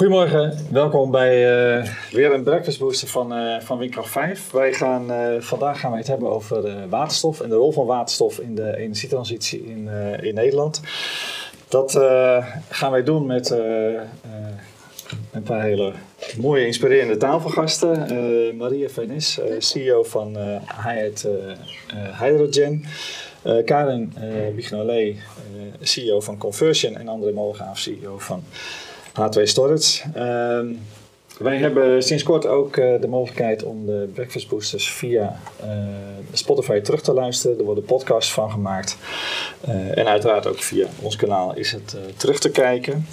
Goedemorgen, welkom bij uh, weer een Breakfast Booster van, uh, van Windkracht 5. Wij gaan, uh, vandaag gaan wij het hebben over waterstof en de rol van waterstof in de energietransitie in, in Nederland. Dat gaan wij doen met een paar hele mooie, inspirerende tafelgasten. Maria Venis, CEO van Hyatt Hydrogen. Karin uh, CEO van Conversion en André Molegaaf, CEO van H2 Storage. Ehm, wij hebben sinds kort ook uh, de mogelijkheid om de Breakfast Boosters via uh, Spotify terug te luisteren. Er worden podcasts van gemaakt. Uh, en uiteraard ook via ons kanaal is het terug te kijken.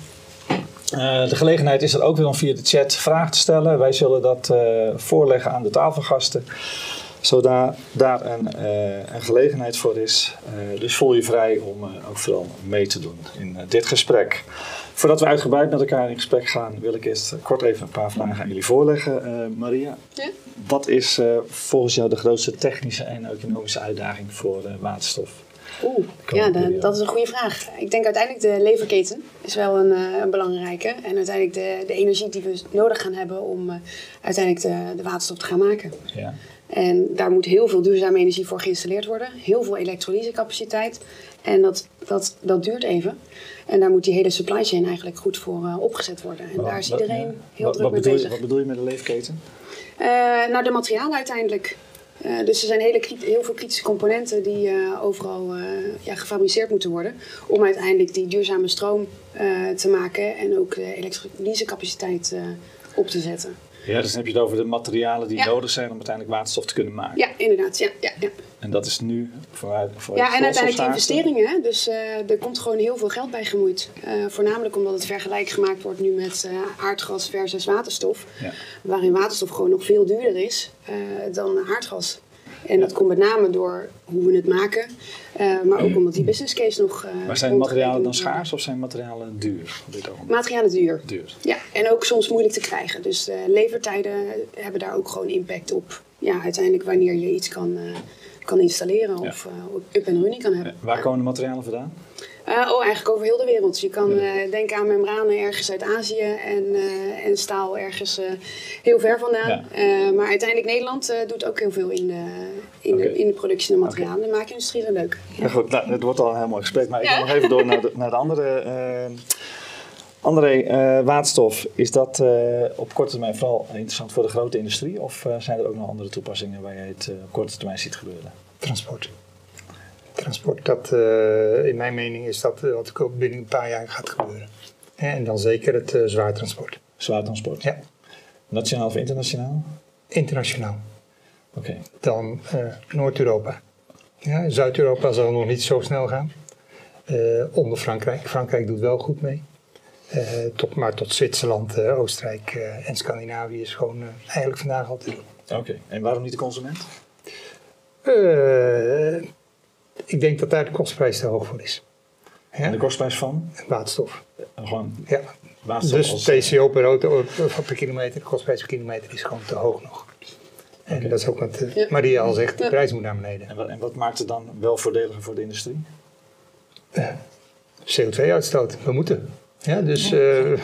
de gelegenheid is er ook weer om via de chat vragen te stellen. Wij zullen dat voorleggen aan de tafelgasten zodat daar een, een gelegenheid voor is. dus voel je vrij om ook vooral mee te doen in dit gesprek. Voordat we uitgebreid met elkaar in gesprek gaan, wil ik eerst kort even een paar vragen aan jullie voorleggen. Uh, Maria, ja? wat is uh, volgens jou de grootste technische en economische uitdaging voor uh, waterstof? Oeh, ja, de, dat is een goede vraag. Ik denk uiteindelijk de leverketen is wel een, een belangrijke. En uiteindelijk de, de energie die we nodig gaan hebben om uiteindelijk de, de waterstof te gaan maken. Ja. En daar moet heel veel duurzame energie voor geïnstalleerd worden. Heel veel elektrolysecapaciteit. En dat, dat, dat duurt even. En daar moet die hele supply chain eigenlijk goed voor uh, opgezet worden. En daar is iedereen heel wat, druk mee bezig. Je, wat bedoel je met de leefketen? Uh, nou, de materialen uiteindelijk. Uh, dus er zijn hele, heel veel kritische componenten die overal ja, gefabriceerd moeten worden. Om uiteindelijk die duurzame stroom te maken en ook de elektrolysecapaciteit op te zetten. Ja, dus dan heb je het over de materialen die nodig zijn om uiteindelijk waterstof te kunnen maken. Ja, inderdaad. Ja, ja, ja. En dat is nu voor, voor Ja, en uiteindelijk investeringen. Dus uh, er komt gewoon heel veel geld bij gemoeid. Uh, voornamelijk omdat het vergelijk gemaakt wordt nu met uh, aardgas versus waterstof. Ja. Waarin waterstof gewoon nog veel duurder is dan aardgas. En dat komt met name door hoe we het maken, uh, maar ook omdat die business case nog. Uh, maar zijn materialen dan schaars of zijn materialen duur? Op dit materialen duur. duur. Ja, en ook soms moeilijk te krijgen. Dus uh, levertijden hebben daar ook gewoon impact op. Ja, uiteindelijk wanneer je iets kan, kan installeren of up en running kan hebben. Waar komen de materialen vandaan? Uh, oh, eigenlijk over heel de wereld. Je kan uh, denken aan membranen ergens uit Azië en, uh, en staal ergens heel ver vandaan. maar uiteindelijk Nederland doet ook heel veel in de, in de, in de productie van materialen. Okay. De maakindustrie is leuk. Ja. goed, nou, het wordt al een heel mooi gesprek. Maar ik ga nog even door naar de, naar de andere... André, waterstof, is dat op korte termijn vooral interessant voor de grote industrie? Of zijn er ook nog andere toepassingen waar je het op korte termijn ziet gebeuren? Transport transport, dat, uh, in mijn mening is dat uh, wat ook binnen een paar jaar gaat gebeuren. En dan zeker het uh, zwaartransport. Zwaartransport? Ja. Nationaal of internationaal? Internationaal. Oké. Dan Noord-Europa. Ja, Zuid-Europa zal nog niet zo snel gaan. onder Frankrijk. Frankrijk doet wel goed mee. tot, maar tot Zwitserland, Oostenrijk en Scandinavië is gewoon eigenlijk vandaag al te doen. Oké, en waarom niet de consument? Ik denk dat daar de kostprijs te hoog voor is. Ja? De kostprijs van? Waterstof. Gewoon ja. Waterstof dus TCO per auto per kilometer, de kostprijs per kilometer is gewoon te hoog nog. En dat is ook wat uh, Maria al zegt, de prijs moet naar beneden. En wat, en wat maakt het dan wel voordeliger voor de industrie? Uh, CO2-uitstoot. We moeten. Ja, dus uh,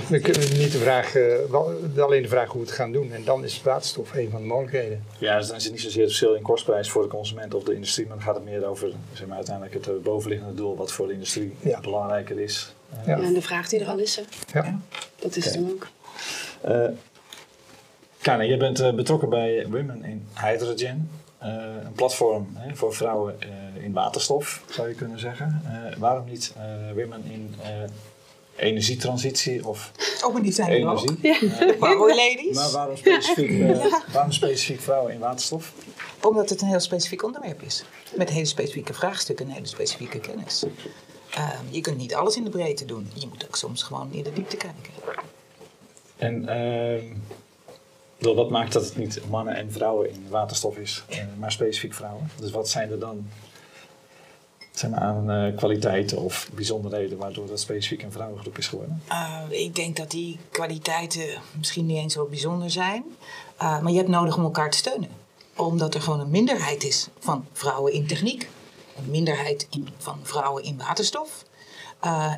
we kunnen niet de vraag, uh, alleen de vraag hoe we het gaan doen. En dan is waterstof een van de mogelijkheden. Ja, dus dan is het niet zozeer het verschil in kostprijs voor de consument of de industrie. Maar dan gaat het meer over zeg maar, uiteindelijk het eh, bovenliggende doel wat voor de industrie ja. belangrijker is. Ja. en de vraag die er al is. Ja. Dat is okay. het dan ook. Uh, Kane, je bent betrokken bij Women in Hydrogen. een platform hè, voor vrouwen in waterstof, zou je kunnen zeggen. waarom niet Women in energietransitie of oh, maar die zijn energie. Ook. Ja. Uh, Power ladies. Maar waarom specifiek, uh, waarom specifiek vrouwen in waterstof? Omdat het een heel specifiek onderwerp is. Met hele specifieke vraagstukken en hele specifieke kennis. Uh, je kunt niet alles in de breedte doen. Je moet ook soms gewoon in de diepte kijken. En ehm, wat maakt dat het niet mannen en vrouwen in waterstof is, eh, maar specifiek vrouwen? Dus wat zijn er dan zeg maar, aan uh, kwaliteiten of bijzonderheden waardoor dat specifiek een vrouwengroep is geworden? Uh, ik denk dat die kwaliteiten misschien niet eens zo bijzonder zijn. Uh, maar je hebt nodig om elkaar te steunen. Omdat er gewoon een minderheid is van vrouwen in techniek. Een minderheid in, van vrouwen in waterstof.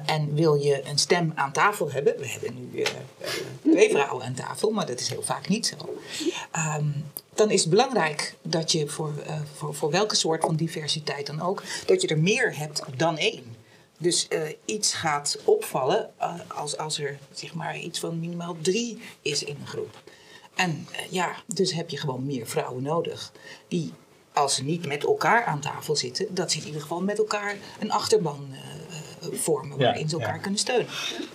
En wil je een stem aan tafel hebben, we hebben nu uh, twee vrouwen aan tafel, maar dat is heel vaak niet zo. Ehm, dan is het belangrijk dat je voor, uh, voor, voor welke soort van diversiteit dan ook, dat je er meer hebt dan één. Dus uh, iets gaat opvallen uh, als, als er zeg maar iets van minimaal drie is in een groep. En ja, dus heb je gewoon meer vrouwen nodig die als ze niet met elkaar aan tafel zitten, dat ze in ieder geval met elkaar een achterban vormen waarin ze elkaar kunnen steunen.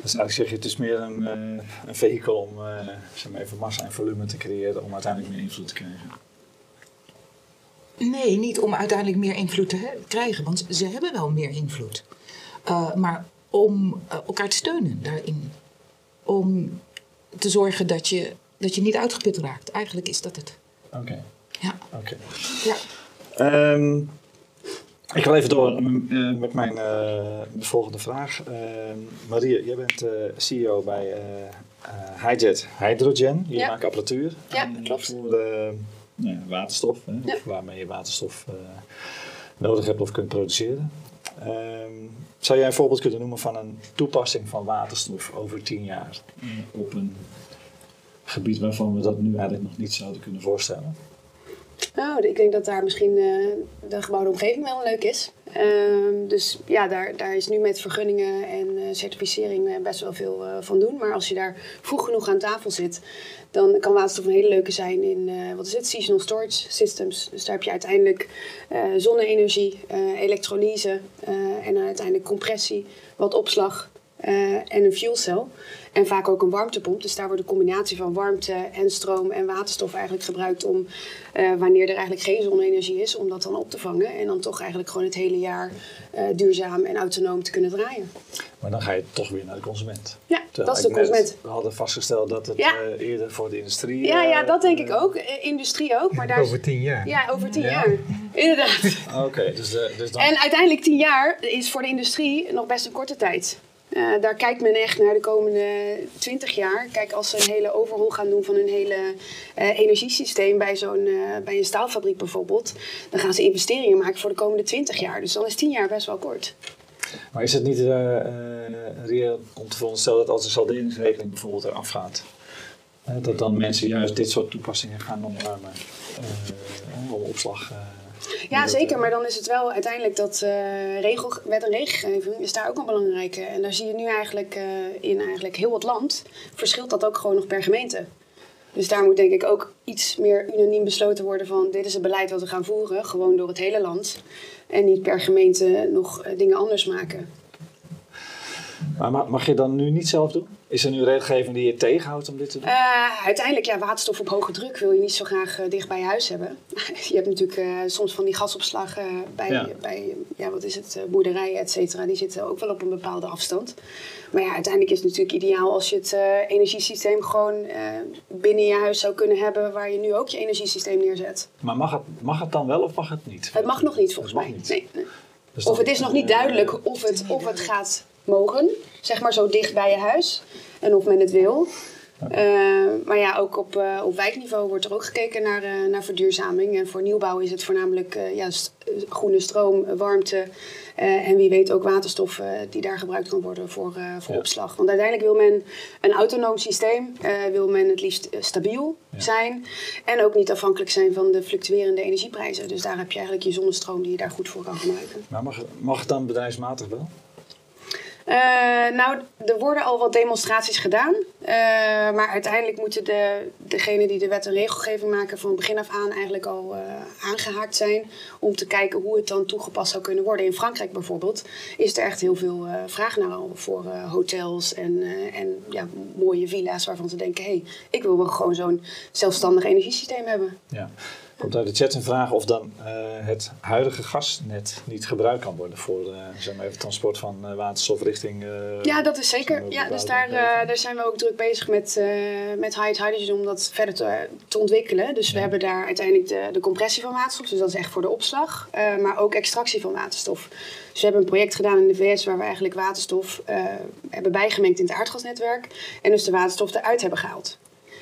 Dus eigenlijk zeg je, het is meer een, uh, een vehikel om uh, zeg maar even massa en volume te creëren om uiteindelijk meer invloed te krijgen. Nee, niet om uiteindelijk meer invloed te krijgen, want ze hebben wel meer invloed. maar om elkaar te steunen daarin. Om te zorgen dat je, dat je niet uitgeput raakt. Eigenlijk is dat het. Oké. Okay. Ja. Oké. Ja. Um, ik ga even door uh, met mijn uh, volgende vraag. Uh, Maria, jij bent CEO bij Hijet Hydrogen. Je ja. maakt apparatuur. Ja, klopt. Voor nou waterstof, hè, ja. of waarmee je waterstof nodig hebt of kunt produceren. Um, zou jij een voorbeeld kunnen noemen van een toepassing van waterstof over tien jaar op een gebied waarvan we dat nu eigenlijk nog niet zouden kunnen voorstellen? Nou, ik denk dat daar misschien uh, de gebouwde omgeving wel leuk is. Uh, dus ja, daar, daar is nu met vergunningen en uh, certificering best wel veel van doen. Maar als je daar vroeg genoeg aan tafel zit, dan kan waterstof een hele leuke zijn in, wat is het, seasonal storage systems. Dus daar heb je uiteindelijk zonne-energie, elektrolyse en uiteindelijk compressie, wat opslag en een fuelcel. En vaak ook een warmtepomp. Dus daar wordt een combinatie van warmte en stroom en waterstof eigenlijk gebruikt om, uh, wanneer er eigenlijk geen zonne-energie is, om dat dan op te vangen. En dan toch eigenlijk gewoon het hele jaar uh, duurzaam en autonoom te kunnen draaien. Maar dan ga je toch weer naar de consument. Ja, dat is de consument. we hadden vastgesteld dat het ja. uh, eerder voor de industrie... Ja, ja dat denk ik ook. industrie ook. Maar daar over tien jaar. Ja, over tien ja. jaar. Inderdaad. Oké, okay, dus, dus dan... En uiteindelijk tien jaar is voor de industrie nog best een korte tijd. Uh, daar kijkt men echt naar de komende 20 jaar. Kijk, als ze een hele overhaul gaan doen van hun hele uh, energiesysteem bij, zo'n, uh, bij een staalfabriek bijvoorbeeld, dan gaan ze investeringen maken voor de komende 20 jaar. Dus dan is 10 jaar best wel kort. Maar is het niet reëel om te veronderstellen dat als de salderingsregeling bijvoorbeeld eraf gaat, dat dan mensen juist dit soort toepassingen gaan omarmen om opslag ja, zeker. Maar dan is het wel uiteindelijk dat uh, regel, wet en regelgeving is daar ook een belangrijke. En daar zie je nu eigenlijk uh, in eigenlijk heel het land verschilt dat ook gewoon nog per gemeente. Dus daar moet denk ik ook iets meer unaniem besloten worden van dit is het beleid wat we gaan voeren, gewoon door het hele land. En niet per gemeente nog dingen anders maken. Maar mag je dan nu niet zelf doen? Is er nu regelgeving die je tegenhoudt om dit te doen? Uh, uiteindelijk, ja, waterstof op hoge druk wil je niet zo graag uh, dicht bij je huis hebben. je hebt natuurlijk uh, soms van die gasopslagen bij, ja. bij ja, wat is het, boerderijen, et cetera. Die zitten ook wel op een bepaalde afstand. Maar ja, uiteindelijk is het natuurlijk ideaal als je het energiesysteem gewoon binnen je huis zou kunnen hebben, waar je nu ook je energiesysteem neerzet. Maar mag het, mag het dan wel of mag het niet? Het mag nog niet, volgens mij. Niet. Nee, nee. Dus of het is nog niet duidelijk of het, of het gaat mogen, zeg maar zo dicht bij je huis. En of men het wil. Uh, maar ja, ook op, uh, op wijkniveau wordt er ook gekeken naar, uh, naar verduurzaming. En voor nieuwbouw is het voornamelijk ja, st groene stroom, warmte en wie weet ook waterstof die daar gebruikt kan worden voor, voor ja. opslag. Want uiteindelijk wil men een autonoom systeem, wil men het liefst stabiel ja. zijn en ook niet afhankelijk zijn van de fluctuerende energieprijzen. Dus daar heb je eigenlijk je zonnestroom die je daar goed voor kan gebruiken. Maar mag, mag het dan bedrijfsmatig wel? Uh, nou, er worden al wat demonstraties gedaan. Uh, maar uiteindelijk moeten de, degenen die de wet en regelgeving maken van begin af aan eigenlijk al uh, aangehaakt zijn. Om te kijken hoe het dan toegepast zou kunnen worden. In Frankrijk bijvoorbeeld is er echt heel veel vraag naar al voor hotels en, en ja, mooie villa's waarvan ze denken: hé, hey, ik wil wel gewoon zo'n zelfstandig energiesysteem hebben. Ja. Komt uit de chat een vraag of dan uh, het huidige gasnet niet gebruikt kan worden voor uh, zeg maar even transport van uh, waterstof richting. ja, dat is zeker. Ja, dus daar, daar zijn we ook druk bezig met, met High Hydrogen om dat verder te, te ontwikkelen. Dus ja. we hebben daar uiteindelijk de, de compressie van waterstof, dus dat is echt voor de opslag, maar ook extractie van waterstof. Dus we hebben een project gedaan in de VS waar we eigenlijk waterstof hebben bijgemengd in het aardgasnetwerk en dus de waterstof eruit hebben gehaald.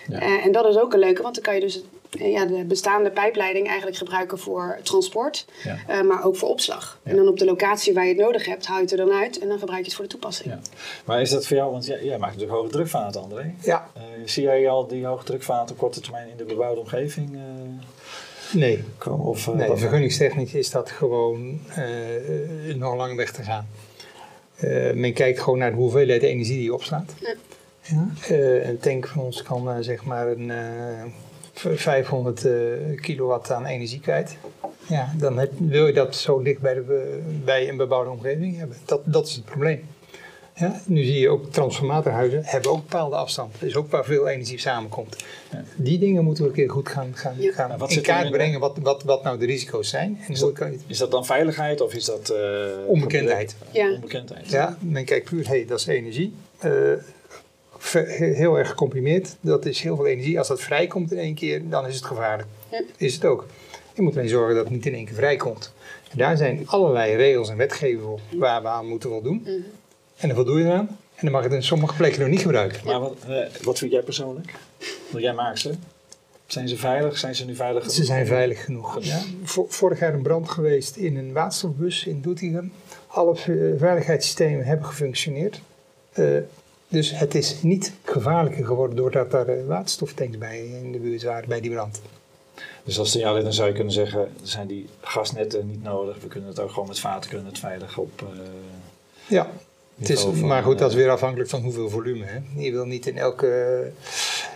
Ja. En dat is ook een leuke, want dan kan je dus ja, de bestaande pijpleiding eigenlijk gebruiken voor transport, ja. maar ook voor opslag. En dan op de locatie waar je het nodig hebt, haal je het er dan uit en dan gebruik je het voor de toepassing. Ja. Maar is dat voor jou, want jij, jij maakt natuurlijk hoge drukvaten, André. Ja. zie jij al die hoge drukvaten op korte termijn in de bebouwde omgeving? Nee, of, nee vergunningstechnisch is dat gewoon uh, nog lang weg te gaan. Uh, men kijkt gewoon naar de hoeveelheid energie die je opslaat. Ja. Ja? Uh, een tank van ons kan zeg maar een 500 kilowatt aan energie kwijt. Ja, dan heb, wil je dat zo dicht bij, de, bij een bebouwde omgeving hebben. Dat, dat is het probleem. Ja, nu zie je ook transformatorhuizen hebben ook bepaalde afstand. Dat is ook waar veel energie samenkomt. Ja. Die dingen moeten we een keer goed gaan, gaan, gaan in kaart brengen wat, wat, wat nou de risico's zijn. En is, dat, is dat dan veiligheid of is dat... Uh, onbekendheid. Ja. onbekendheid. Ja, men kijkt puur, hé, hey, dat is energie. Uh, heel erg gecomprimeerd. Dat is heel veel energie. Als dat vrijkomt in één keer, dan is het gevaarlijk. Ja. Is het ook. Je moet alleen zorgen dat het niet in één keer vrijkomt. En daar zijn allerlei regels en wetgeving waar we aan moeten voldoen. Mm en dan wat doe je eraan? En dan mag je het in sommige plekken nog niet gebruiken. Maar wat, uh, wat vind jij persoonlijk? Want jij maakt ze. Zijn ze veilig? Zijn ze nu veilig genoeg? Ze zijn veilig genoeg. Ja. Vorig jaar een brand geweest in een waterstofbus in Doetinchem. Alle veiligheidssystemen hebben gefunctioneerd. Uh, dus het is niet gevaarlijker geworden doordat er uh, waterstoftanks bij in de buurt waren bij die brand. Dus als signaal dan zou je kunnen zeggen, zijn die gasnetten niet nodig. We kunnen het ook gewoon met vaten kunnen het veilig op... ja, het is, maar goed, dat is weer afhankelijk van hoeveel volume. Hè. Je wil niet in elke.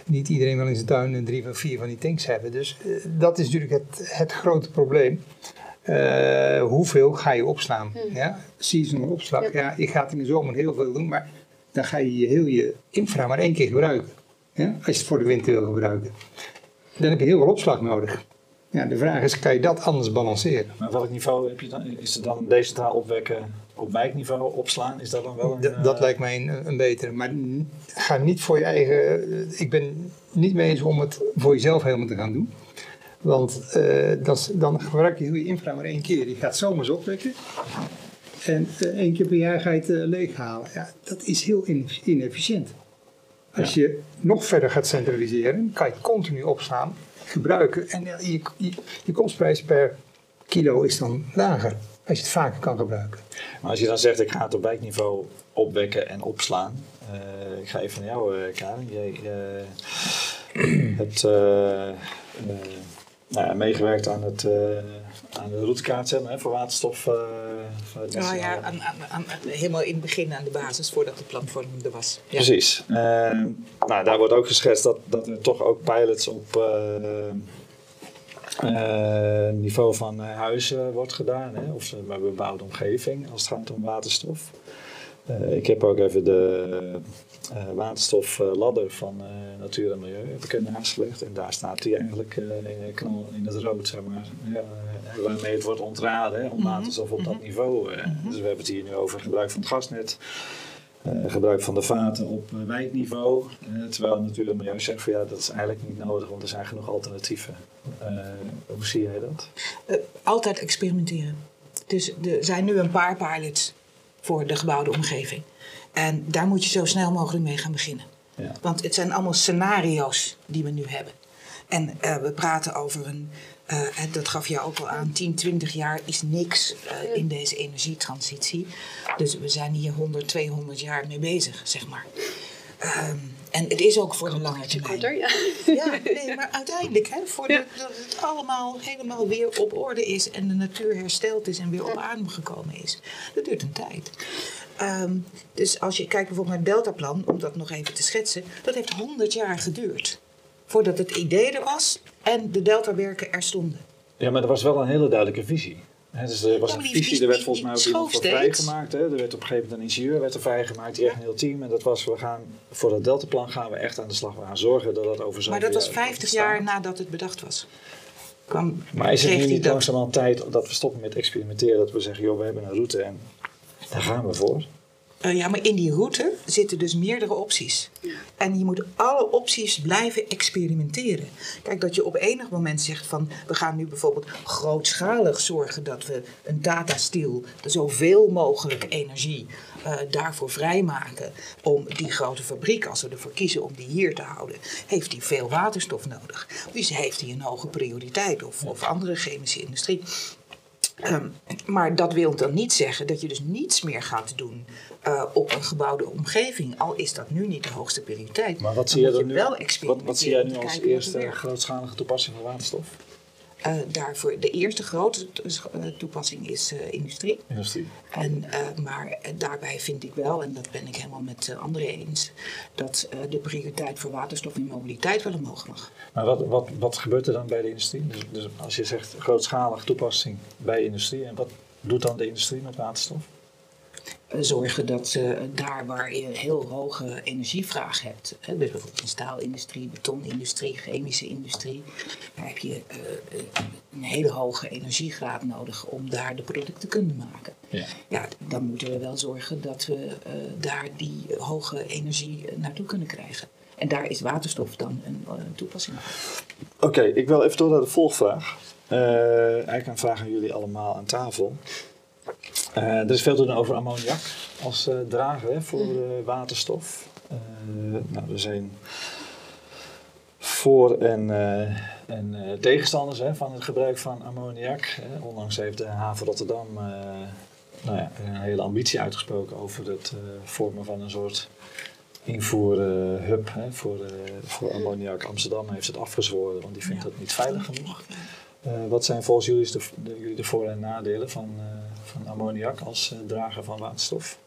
Niet iedereen wil in zijn tuin een drie of vier van die tanks hebben. Dus uh, dat is natuurlijk het, het grote probleem. Uh, hoeveel ga je opslaan? Hmm. Ja? Seasonal opslag. Ja. je gaat in de zomer heel veel doen, maar dan ga je heel je infra maar één keer gebruiken. Ja? Als je het voor de winter wil gebruiken. Dan heb je heel veel opslag nodig. Ja, de vraag is, kan je dat anders balanceren? Maar welk niveau heb je dan? Is het dan decentraal opwekken op wijkniveau opslaan? Is dat dan wel een... dat lijkt mij een, een betere. Maar ga niet voor je eigen... Ik ben niet mee eens om het voor jezelf helemaal te gaan doen. Want uh, dat, dan gebruik je heel je infra maar één keer. Je gaat zomers opwekken. En uh, één keer per jaar ga je het uh, leeghalen. Ja, dat is heel inefficiënt. Als je nog verder gaat centraliseren, kan je het continu opslaan gebruiken. En je, je, je kostprijs per kilo is dan lager als je het vaker kan gebruiken. Maar als je dan zegt, ik ga het op wijkniveau opwekken en opslaan. Uh, ik ga even naar jou, uh, Karin. Jij uh, hebt nou meegewerkt aan, het, aan de routekaart hè, voor waterstof. nou ja, aan, aan, aan, helemaal in het begin aan de basis, voordat het platform er was. Ja. Precies. nou, daar wordt ook geschetst dat, dat er toch ook pilots op uh, niveau van huizen wordt gedaan, hè, of bij bebouwde omgeving als het gaat om waterstof. Ik heb ook even de waterstofladder van Natuur en Milieu heb naast gelegd. En daar staat die eigenlijk knal in het rood, zeg maar, waarmee het wordt ontraden hè, om mhm. waterstof op dat mhm. niveau. Mhm. Dus we hebben het hier nu over gebruik van het gasnet. Uh, gebruik van de vaten op uh, wijkniveau. Uh, terwijl natuurlijk milieu zegt van ja, dat is eigenlijk niet nodig, want er zijn genoeg alternatieven. hoe zie jij dat? altijd experimenteren. Dus er zijn nu een paar pilots voor de gebouwde omgeving. En daar moet je zo snel mogelijk mee gaan beginnen. Ja. Want het zijn allemaal scenario's die we nu hebben. En we praten over een uh, dat gaf je ook al aan, 10, 20 jaar is niks uh, in deze energietransitie. Dus we zijn hier 100, 200 jaar mee bezig, zeg maar. Um, en het is ook voor de lange termijn. Korter, ja. ja, nee, maar uiteindelijk, hè, voor ja. dat het allemaal helemaal weer op orde is en de natuur hersteld is en weer op adem gekomen is. Dat duurt een tijd. Um, dus als je kijkt bijvoorbeeld naar het Deltaplan, om dat nog even te schetsen, dat heeft 100 jaar geduurd voordat het idee er was en de deltawerken er stonden. Ja, maar er was wel een hele duidelijke visie. dus er was een visie, er werd volgens mij ook iemand voor vrijgemaakt. Er werd op een gegeven moment een ingenieur werd er vrijgemaakt, die echt een heel team. En dat was, we gaan voor dat deltaplan gaan we echt aan de slag. We gaan zorgen dat dat over Maar dat was 50 jaar nadat het bedacht was. Kwam, maar is het nu niet langzamerhand tijd dat we stoppen met experimenteren? Dat we zeggen, joh, we hebben een route en daar gaan we voor. Uh, ja, maar in die route zitten dus meerdere opties. En je moet alle opties blijven experimenteren. Kijk, dat je op enig moment zegt van... we gaan nu bijvoorbeeld grootschalig zorgen dat we een datasteel... zoveel mogelijk energie uh, daarvoor vrijmaken... om die grote fabriek, als we ervoor kiezen om die hier te houden... heeft die veel waterstof nodig. Dus heeft die een hoge prioriteit of, of andere chemische industrie... Ehm, maar dat wil dan niet zeggen dat je dus niets meer gaat doen uh, op een gebouwde omgeving. Al is dat nu niet de hoogste prioriteit. Maar wat zie, je dan nu, wat, wat zie jij nu als eerste grootschalige toepassing van waterstof? Uh, daarvoor, de eerste grote eh, toepassing is uh, industrie. industrie. En, maar daarbij vind ik wel, en dat ben ik helemaal met anderen eens, dat de prioriteit voor waterstof in mobiliteit wel omhoog mag. Maar wat, wat, wat gebeurt er dan bij de industrie? Dus, dus als je zegt grootschalige toepassing bij industrie, en wat doet dan de industrie met waterstof? Zorgen dat daar waar je heel hoge energievraag hebt, hè, dus bijvoorbeeld in staalindustrie, betonindustrie, chemische industrie, daar heb je uh, een hele hoge energiegraad nodig om daar de producten te kunnen maken. Ja. ja dan moeten we wel zorgen dat we uh, daar die hoge energie naartoe kunnen krijgen. En daar is waterstof dan een, een toepassing Oké, ik wil even door naar de volgvraag. eigenlijk een vraag aan jullie allemaal aan tafel. Uh, er is veel te doen over ammoniak als uh, drager voor uh, waterstof. nou, er zijn voor- en, en tegenstanders hè, van het gebruik van ammoniak. Hè. Onlangs heeft de haven Rotterdam nou ja, een hele ambitie uitgesproken over het vormen van een soort invoerhub voor, voor ammoniak. Amsterdam heeft het afgezworen, want die vindt het niet veilig genoeg. wat zijn volgens jullie de, de, de voor- en nadelen van van ammoniak als uh, drager van waterstof?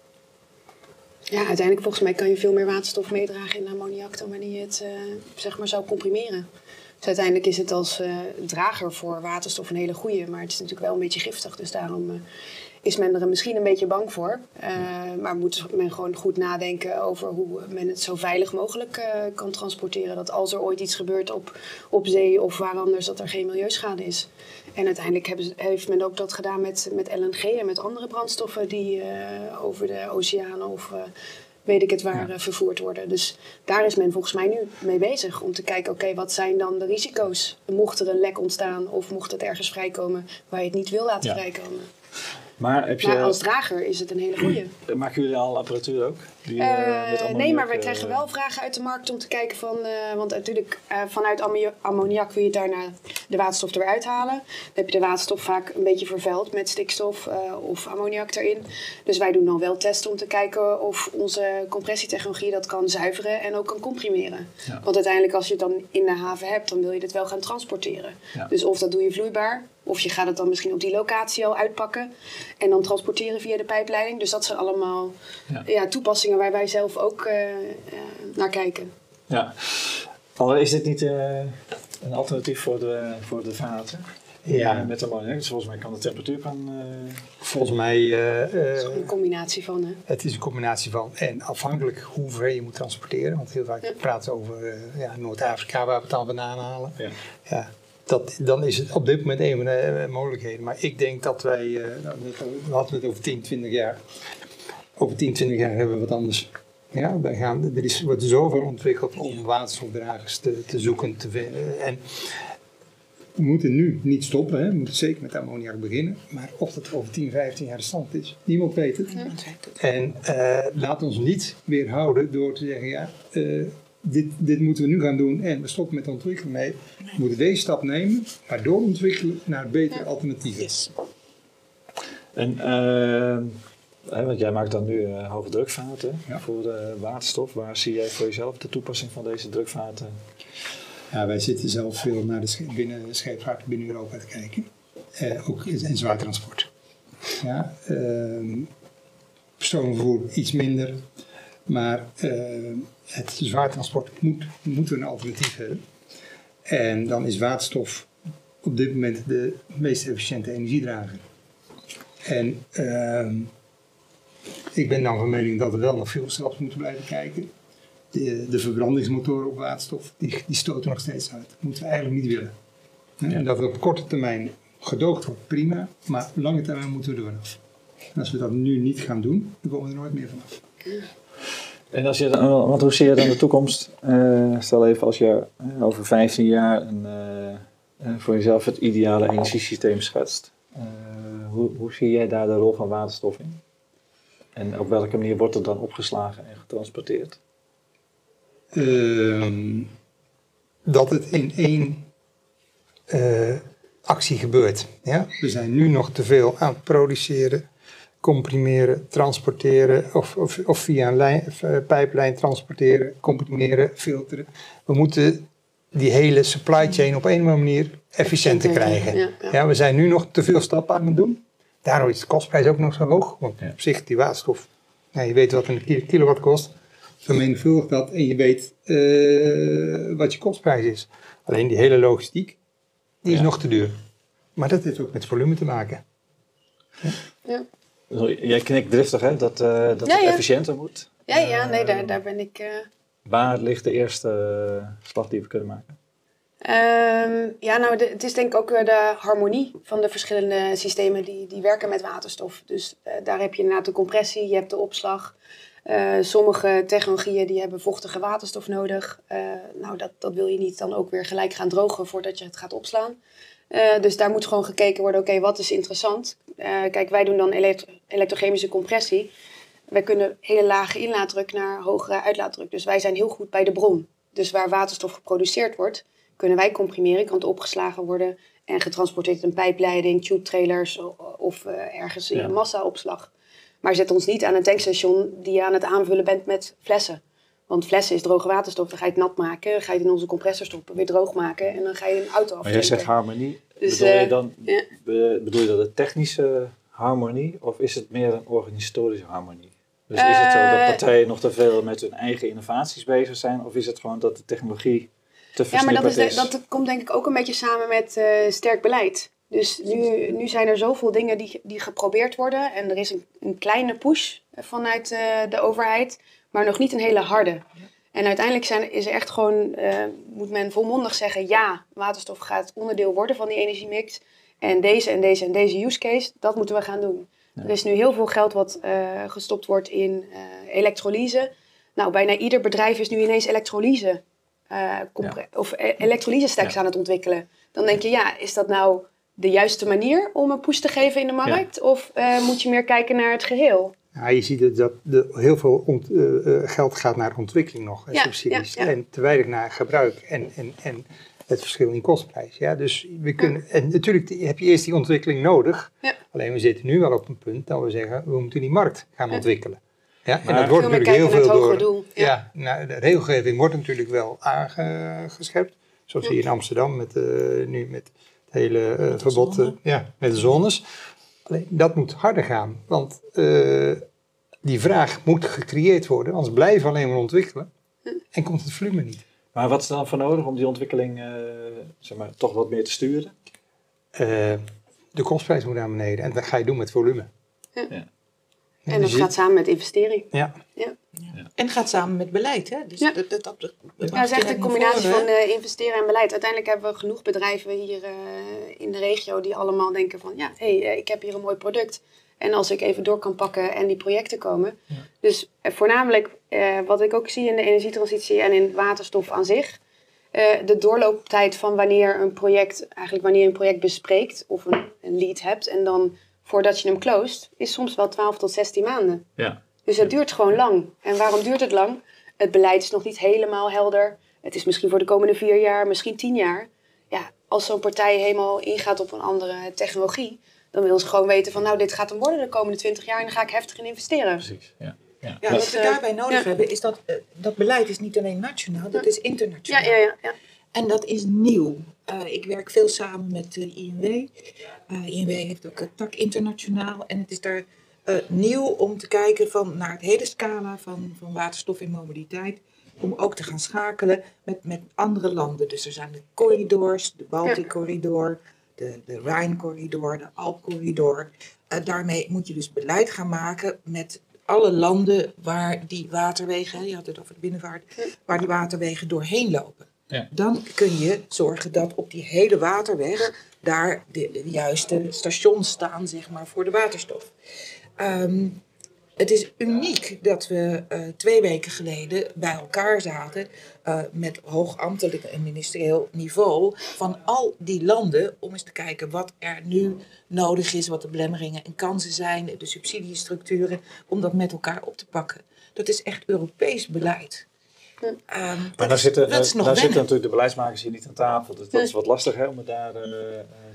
Ja, uiteindelijk volgens mij kan je veel meer waterstof meedragen in ammoniak dan wanneer je het uh, zeg maar zou comprimeren. Dus uiteindelijk is het als uh, drager voor waterstof een hele goede, maar het is natuurlijk wel een beetje giftig. Dus daarom is men er misschien een beetje bang voor. Uh, maar moet men gewoon goed nadenken over hoe men het zo veilig mogelijk uh, kan transporteren. Dat als er ooit iets gebeurt op, op zee of waar anders, dat er geen milieuschade is. En uiteindelijk hebben, heeft men ook dat gedaan met, met LNG en met andere brandstoffen die uh, over de oceanen of weet ik het waar ja. vervoerd worden. Dus daar is men volgens mij nu mee bezig om te kijken, oké, okay, wat zijn dan de risico's? Mocht er een lek ontstaan of mocht het ergens vrijkomen waar je het niet wil laten ja. vrijkomen? Maar, heb je, maar als drager is het een hele goede. Maken jullie al apparatuur ook? Die, uh, nee, maar we krijgen wel vragen uit de markt om te kijken van... Want natuurlijk vanuit ammoniak wil je daarna de waterstof eruit halen. Dan heb je de waterstof vaak een beetje vervuild met stikstof of ammoniak erin. Dus wij doen dan wel testen om te kijken of onze compressietechnologie dat kan zuiveren en ook kan comprimeren. Ja. Want uiteindelijk als je het dan in de haven hebt, dan wil je het wel gaan transporteren. Ja. Dus of dat doe je vloeibaar of je gaat het dan misschien op die locatie al uitpakken en dan transporteren via de pijpleiding. Dus dat zijn allemaal ja. ja toepassingen waar wij zelf ook uh, uh, naar kijken. Ja, maar is dit niet uh, een alternatief voor de, voor de vaten? Ja. Met ammoniak. Dus volgens mij kan de temperatuur kan. Volgens mij. het is een combinatie van. Hè? Het is een combinatie van. En afhankelijk hoe ver je moet transporteren. Want heel vaak ja. praten we over ja, Noord-Afrika waar we het dan vandaan halen. Ja. ja dat, dan is het op dit moment een van de mogelijkheden. Maar ik denk dat wij, uh, we hadden het over 10, 20 jaar. Over 10, 20 jaar hebben we wat anders. Ja, wij gaan, er is, wordt zoveel ontwikkeld om waterstofdragers te, te zoeken, te vinden. En we moeten nu niet stoppen, hè. we moeten zeker met ammoniak beginnen. Maar of dat over 10, 15 jaar de stand is, niemand weet het. En uh, laat ons niet weerhouden door te zeggen, ja, uh, dit, dit moeten we nu gaan doen en we stoppen met ontwikkelen. Nee, we moeten deze stap nemen, maar doorontwikkelen naar betere ja. alternatieven. Yes. En, uh, hè, want jij maakt dan nu uh, hoge drukvaten ja. voor de waterstof. Waar zie jij voor jezelf de toepassing van deze drukvaten? Ja, wij zitten zelf veel naar de scheep, binnen scheepvaart binnen Europa te kijken. Uh, ook in zwaar transport. Ja, uh, persoonvervoer iets minder. Maar uh, het zwaartransport moet, moet een alternatief hebben. En dan is waterstof op dit moment de meest efficiënte energiedrager. En uh, ik ben dan van mening dat we wel nog veel zelfs moeten blijven kijken. De, de verbrandingsmotoren op waterstof, die, die stoten nog steeds uit. Dat moeten we eigenlijk niet willen. Ja. En dat we op korte termijn gedoogd wordt, prima. Maar op lange termijn moeten we er vanaf. En als we dat nu niet gaan doen, dan komen we er nooit meer vanaf. En als je, want hoe zie je dan de toekomst? Uh, stel even als je over 15 jaar een, uh, voor jezelf het ideale energiesysteem schetst. Hoe, hoe zie jij daar de rol van waterstof in? En op welke manier wordt het dan opgeslagen en getransporteerd? Ehm, dat het in één actie gebeurt. Ja? We zijn nu nog te veel aan het produceren, comprimeren, transporteren of, of, of via een lijn, uh, pijplijn transporteren, comprimeren, filteren. We moeten die hele supply chain op een manier efficiënter krijgen. Ja, we zijn nu nog te veel stappen aan het doen. Daarom is de kostprijs ook nog zo hoog. Want op zich, die waterstof, je weet wat een kilowatt kost. Vermenigvuldig dat en je weet uh, wat je kostprijs is. Alleen die hele logistiek, die is nog te duur. Maar dat heeft ook met volume te maken. Ja. Jij knikt driftig, hè? Dat, uh, dat het efficiënter moet. Ja, ja, nee, daar, daar ben ik... Uh... Waar ligt de eerste slag die we kunnen maken? Um, ja, nou, de, het is denk ik ook de harmonie van de verschillende systemen die, die werken met waterstof. Dus uh, daar heb je inderdaad de compressie, je hebt de opslag. Uh, sommige technologieën die hebben vochtige waterstof nodig. Uh, nou, dat, dat wil je niet dan ook weer gelijk gaan drogen voordat je het gaat opslaan. Uh, dus daar moet gewoon gekeken worden, oké, wat is interessant? kijk, wij doen dan elektro elektrochemische compressie. Wij kunnen hele lage inlaatdruk naar hogere uitlaatdruk. Dus wij zijn heel goed bij de bron. Dus waar waterstof geproduceerd wordt, kunnen wij comprimeren, kan het opgeslagen worden en getransporteerd in een pijpleiding, tube trailers of ergens in een massaopslag. Maar zet ons niet aan een tankstation die je aan het aanvullen bent met flessen. Want flessen is droge waterstof, dan ga je het nat maken, ga je het in onze compressor stoppen, weer droog maken en dan ga je een auto aftanken. Maar jij zegt harmonie, dus, bedoel, je eh, dan, bedoel je dat de technische harmonie of is het meer een organisatorische harmonie? Dus is het zo dat eh, partijen nog te veel met hun eigen innovaties bezig zijn of is het gewoon dat de technologie te versnipperd ja, maar dat is? Dat komt denk ik ook een beetje samen met uh, sterk beleid. Dus nu, nu zijn er zoveel dingen die, die geprobeerd worden. En er is een, een kleine push vanuit uh, de overheid, maar nog niet een hele harde. En uiteindelijk zijn, is er echt gewoon, uh, moet men volmondig zeggen, ja, waterstof gaat onderdeel worden van die energiemix. En deze en deze en deze use case, dat moeten we gaan doen. Er is nu heel veel geld wat uh, gestopt wordt in elektrolyse. Nou, bijna ieder bedrijf is nu ineens elektrolyse, ja. of elektrolyse stacks ja. aan het ontwikkelen. Dan denk je, ja, is dat nou de juiste manier om een push te geven in de markt? Of uh, moet je meer kijken naar het geheel? Ja, je ziet dat de, heel veel ont, uh, geld gaat naar ontwikkeling nog, ja, subsidies. En te weinig naar gebruik en, en, en het verschil in kostprijs. Ja, dus we kunnen, En natuurlijk heb je eerst die ontwikkeling nodig. Alleen we zitten nu wel op een punt dat we zeggen, we moeten die markt gaan ontwikkelen. Ja, en dat wordt natuurlijk heel veel door. Doel. Ja, nou, de regelgeving wordt natuurlijk wel aangescherpt. Zoals hier in Amsterdam met, uh, nu met hele uh, verbod uh, ja, met de zones. Alleen dat moet harder gaan, want uh, die vraag moet gecreëerd worden, anders blijven we alleen maar ontwikkelen en komt het volume niet. Maar wat is er dan voor nodig om die ontwikkeling zeg maar, toch wat meer te sturen? de kostprijs moet naar beneden en dat ga je doen met volume. Ja. En dat gaat samen met investering. Ja. ja. Ja. En gaat samen met beleid. Hè? Dus ja. Dat, dat, dat, dat ja, is echt een combinatie van uh, investeren en beleid. Uiteindelijk hebben we genoeg bedrijven hier uh, in de regio die allemaal denken van... ja, hé, hey, ik heb hier een mooi product. En als ik even door kan pakken en die projecten komen. Ja. Dus uh, voornamelijk wat ik ook zie in de energietransitie en in waterstof aan zich... de doorlooptijd van wanneer een project, eigenlijk wanneer je een project bespreekt of een, een lead hebt... en dan voordat je hem closed, is soms wel 12 tot 16 maanden. Ja. Dus het duurt gewoon lang. En waarom duurt het lang? Het beleid is nog niet helemaal helder. Het is misschien voor de komende vier jaar, misschien tien jaar. Ja, als zo'n partij helemaal ingaat op een andere technologie, dan wil ze gewoon weten van nou, dit gaat hem worden de komende twintig jaar en dan ga ik heftig in investeren. Precies, ja. Ja, ja wat we daarbij nodig hebben is dat uh, dat beleid is niet alleen nationaal, dat is internationaal. Ja, ja, ja. En dat is nieuw. Uh, ik werk veel samen met de INW. Uh, INW heeft ook een tak internationaal. En het is daar uh, nieuw om te kijken van, naar het hele scala van, van waterstof en mobiliteit. Om ook te gaan schakelen met, met andere landen. Dus er zijn de corridors, de Baltic-corridor, de, de Rijn-corridor, de Alp-corridor. daarmee moet je dus beleid gaan maken met alle landen waar die waterwegen, je had het over de binnenvaart, waar die waterwegen doorheen lopen. Ja. Dan kun je zorgen dat op die hele waterweg daar de, juiste stations staan, zeg maar, voor de waterstof. Ehm, het is uniek dat we uh, twee weken geleden bij elkaar zaten uh, met hoogambtelijk en ministerieel niveau van al die landen om eens te kijken wat er nu nodig is, wat de belemmeringen en kansen zijn, de subsidiestructuren, om dat met elkaar op te pakken. Dat is echt Europees beleid. Um, maar dan zitten, daar, daar zitten natuurlijk de beleidsmakers hier niet aan tafel. Dus dat is wat lastig hè, om het daar, uh,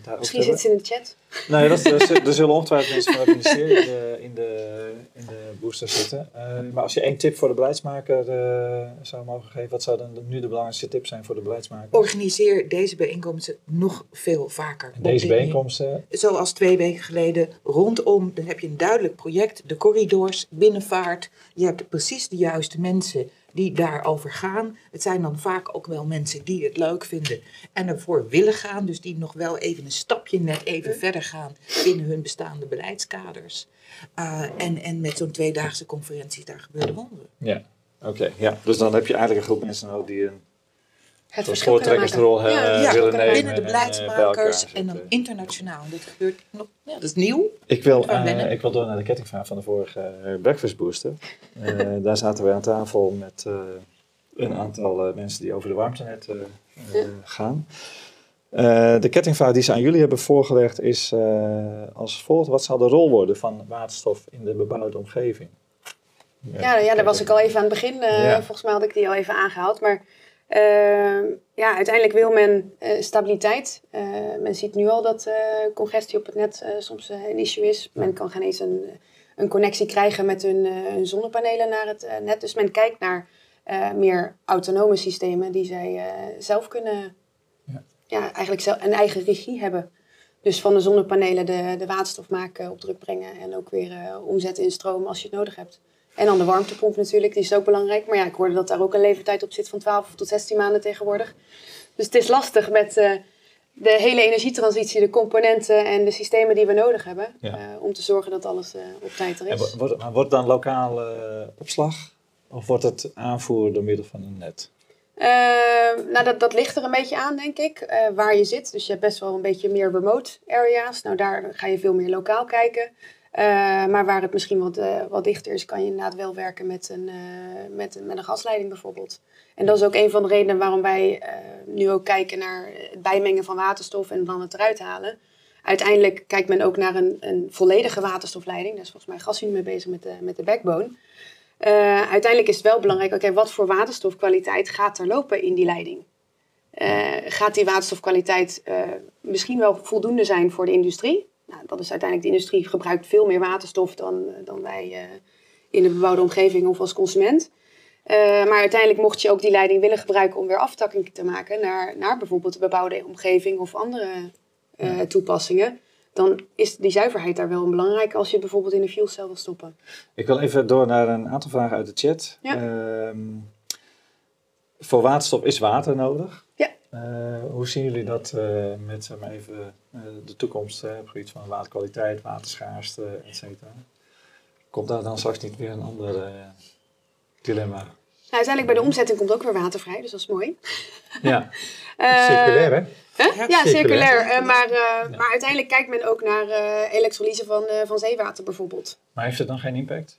daar Misschien zitten ze in de chat. Nee, dat, er, er zullen ongetwijfeld mensen van het ministerie in de, in de, in de booster zitten. Uh, maar als je één tip voor de beleidsmaker uh, zou mogen geven, wat zou dan nu de belangrijkste tip zijn voor de beleidsmaker? Organiseer deze bijeenkomsten nog veel vaker. En deze bijeenkomsten? Zoals twee weken geleden rondom, dan heb je een duidelijk project, de corridors, binnenvaart. Je hebt precies de juiste mensen die daarover gaan. Het zijn dan vaak ook wel mensen die het leuk vinden en ervoor willen gaan. Dus die nog wel even een stapje net even verder gaan binnen hun bestaande beleidskaders. Uh, en, en met zo'n tweedaagse conferentie, daar gebeuren wonderen. Ja, oké. ja. Dus dan heb je eigenlijk een groep mensen nodig die een het verschil voortrekkersrol ja, ja, willen nemen. Binnen de beleidsmakers en, en, dan internationaal. Dit gebeurt nog, ja, dat is nieuw. Ik wil, uh, ik wil door naar de kettingvraag van de vorige Breakfast Booster. Uh, daar zaten we aan tafel met een aantal mensen die over de warmtenet gaan. de kettingvraag die ze aan jullie hebben voorgelegd is als volgt. Wat zal de rol worden van waterstof in de bebouwde omgeving? Ja, ja, daar was ik al even aan het begin. Volgens mij had ik die al even aangehaald. Maar ja, uiteindelijk wil men uh, stabiliteit. Uh, men ziet nu al dat uh, congestie op het net soms een issue is. Men kan geen eens een, een connectie krijgen met hun, hun zonnepanelen naar het net. Dus men kijkt naar meer autonome systemen die zij zelf kunnen, ja. ja. eigenlijk zelf een eigen regie hebben. Dus van de zonnepanelen de, de waterstof maken, op druk brengen en ook weer omzetten in stroom als je het nodig hebt. En dan de warmtepomp natuurlijk, die is ook belangrijk. Maar ja, ik hoorde dat daar ook een leeftijd op zit van 12 tot 16 maanden tegenwoordig. Dus het is lastig met uh, de hele energietransitie, de componenten en de systemen die we nodig hebben. Uh, om te zorgen dat alles uh, op tijd er is. En wordt, wordt dan lokale opslag? Of wordt het aanvoer door middel van een net? nou, dat, dat ligt er een beetje aan, denk ik, waar je zit. Dus je hebt best wel een beetje meer remote areas. Nou, daar ga je veel meer lokaal kijken. Eh, maar waar het misschien wat, uh, wat dichter is, kan je inderdaad wel werken met een, uh, met, met een gasleiding bijvoorbeeld. En dat is ook een van de redenen waarom wij nu ook kijken naar het bijmengen van waterstof en dan het eruit halen. Uiteindelijk kijkt men ook naar een, een volledige waterstofleiding. Daar is volgens mij Gas nu mee bezig met de, met de backbone. uiteindelijk is het wel belangrijk, oké, wat voor waterstofkwaliteit gaat er lopen in die leiding? gaat die waterstofkwaliteit misschien wel voldoende zijn voor de industrie? Nou, dat is uiteindelijk, de industrie gebruikt veel meer waterstof dan, eh, dan wij uh, in de bebouwde omgeving of als consument. Uh, maar uiteindelijk mocht je ook die leiding willen gebruiken om weer aftakking te maken naar, naar bijvoorbeeld de bebouwde omgeving of andere uh, toepassingen, dan is die zuiverheid daar wel belangrijk als je bijvoorbeeld in een fuelcel wil stoppen. Ik wil even door naar een aantal vragen uit de chat. Ja. Ehm, voor waterstof is water nodig. Uh, hoe zien jullie dat uh, met zeg maar even, uh, de toekomst op het gebied van waterkwaliteit, waterschaarste, et cetera? Komt daar dan straks niet weer een ander dilemma? Nou, uiteindelijk bij de omzetting komt ook weer water vrij, dus dat is mooi. Ja. circulair, hè? Huh? Ja, circulair. maar, maar uiteindelijk kijkt men ook naar elektrolyse van, van zeewater bijvoorbeeld. Maar heeft het dan geen impact?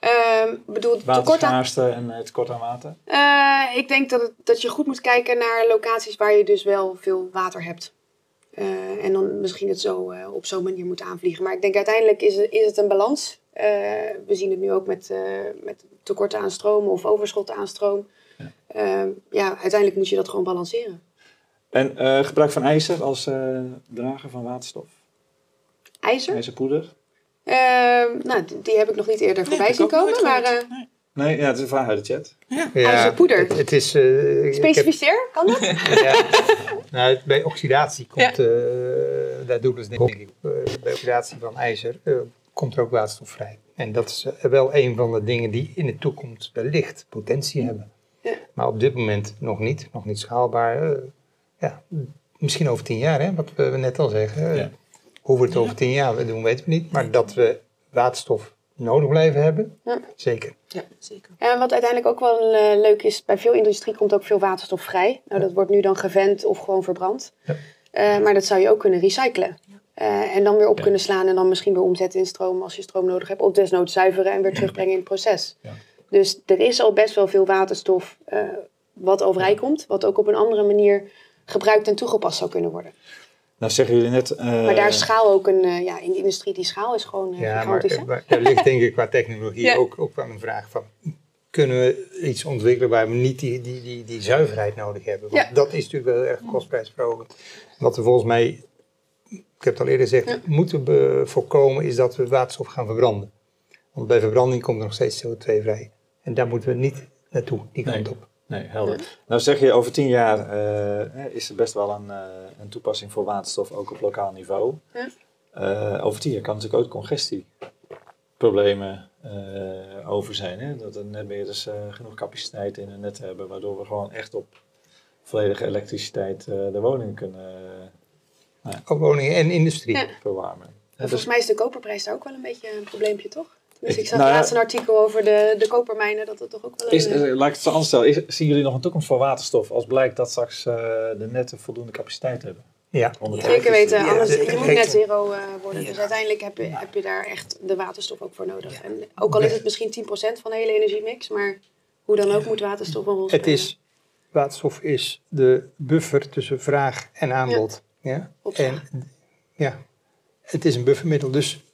Uh, bedoel, tekort aan... en het tekort aan water? Uh, ik denk dat, het, dat je goed moet kijken naar locaties waar je dus wel veel water hebt. Uh, en dan misschien het zo uh, op zo'n manier moet aanvliegen. Maar ik denk uiteindelijk is het, is het een balans. we zien het nu ook met, met tekort aan stroom of overschot aan stroom. Ja. ja, uiteindelijk moet je dat gewoon balanceren. En gebruik van ijzer als drager van waterstof? IJzer? IJzerpoeder? Ehm, nou, die heb ik nog niet eerder voorbij zien komen. Maar, uh, nee. ja, het is een vraag uit de chat. Ja, ja poeder. Het, het is, uh, Specificeer, kan dat? ja. Nou, bij oxidatie komt, ja. uh, daar doen we denk ik, bij oxidatie van ijzer komt er ook waterstof vrij. En dat is wel een van de dingen die in de toekomst wellicht potentie hebben. Ja. Maar op dit moment nog niet, nog niet schaalbaar. ja, misschien over tien jaar, hè, wat we net al zeggen. Ja. Hoe we het over tien jaar doen, weten we niet. Maar dat we waterstof nodig blijven hebben, ja. zeker. Ja, zeker. En wat uiteindelijk ook wel uh, leuk is, bij veel industrie komt ook veel waterstof vrij. Nou, dat wordt nu dan gevent of gewoon verbrand. Ja. Uh, maar dat zou je ook kunnen recyclen. Uh, en dan weer op kunnen slaan en dan misschien weer omzetten in stroom als je stroom nodig hebt. Of desnoods zuiveren en weer terugbrengen in het proces. Ja. Dus er is al best wel veel waterstof uh, wat overij komt, wat ook op een andere manier gebruikt en toegepast zou kunnen worden. Nou zeggen jullie net... Uh... Maar daar is schaal ook een... Uh, ja, in de industrie die schaal is gewoon uh, ja, gigantisch. Maar, maar daar ligt denk ik qua technologie ja. ook, ook wel een vraag van... Kunnen we iets ontwikkelen waar we niet die, die, die, die zuiverheid nodig hebben? Want ja. dat is natuurlijk wel erg kostprijsverhogend. Wat we volgens mij, ik heb het al eerder gezegd, moeten voorkomen is dat we waterstof gaan verbranden. Want bij verbranding komt er nog steeds CO2 vrij. En daar moeten we niet naartoe, die kant nee. op. Nee, helder. Nou zeg je, over tien jaar uh, is er best wel een, uh, een, toepassing voor waterstof, ook op lokaal niveau. Ja. Uh, over tien jaar kan natuurlijk ook congestieproblemen over zijn. Hè? Dat er netbeheerders genoeg capaciteit in hun net hebben, waardoor we gewoon echt op volledige elektriciteit de woningen kunnen... Nou ja, woningen en industrie. Ja. Verwarmen. volgens dus mij is de koperprijs daar ook wel een beetje een probleempje, toch? Dus ik zag nou, laatst een artikel over de, de kopermijnen, dat het toch ook wel een... Is, uh, laat ik het zo anders stellen. zien jullie nog een toekomst voor waterstof als blijkt dat straks uh, de netten voldoende capaciteit hebben? Ja. Zeker weten, anders, je moet net zero uh, worden. Dus uiteindelijk heb je, heb je daar echt de waterstof ook voor nodig. En ook al is het misschien 10% van de hele energiemix, maar hoe dan ook moet waterstof een rol spelen. Het is, waterstof is de buffer tussen vraag en aanbod. Ja. En, ja. Het is een buffermiddel, dus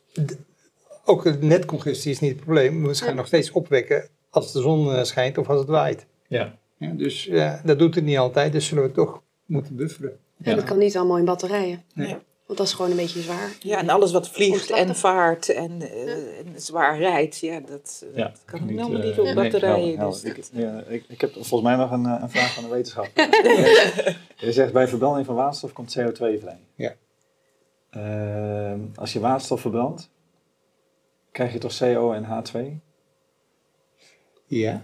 ook de netcongestie is niet het probleem. We gaan nog steeds opwekken als de zon eh, schijnt of als het waait. Ja. ja dus ja, dat doet het niet altijd, dus zullen we toch moeten bufferen. Ja, dat kan niet allemaal in batterijen. Nee. Want dat is gewoon een beetje zwaar. Ja, en alles wat vliegt en vaart en, uh, en, zwaar rijdt, ja, dat, ja, dat kan niet, helemaal niet op batterijen. Nee, dus ik, ja, ik, ik, heb volgens mij nog een, een vraag van de wetenschap. je zegt bij verbranding van waterstof komt CO2 vrij. Ja. Uh, als je waterstof verbrandt, krijg je toch CO en H2? Ja.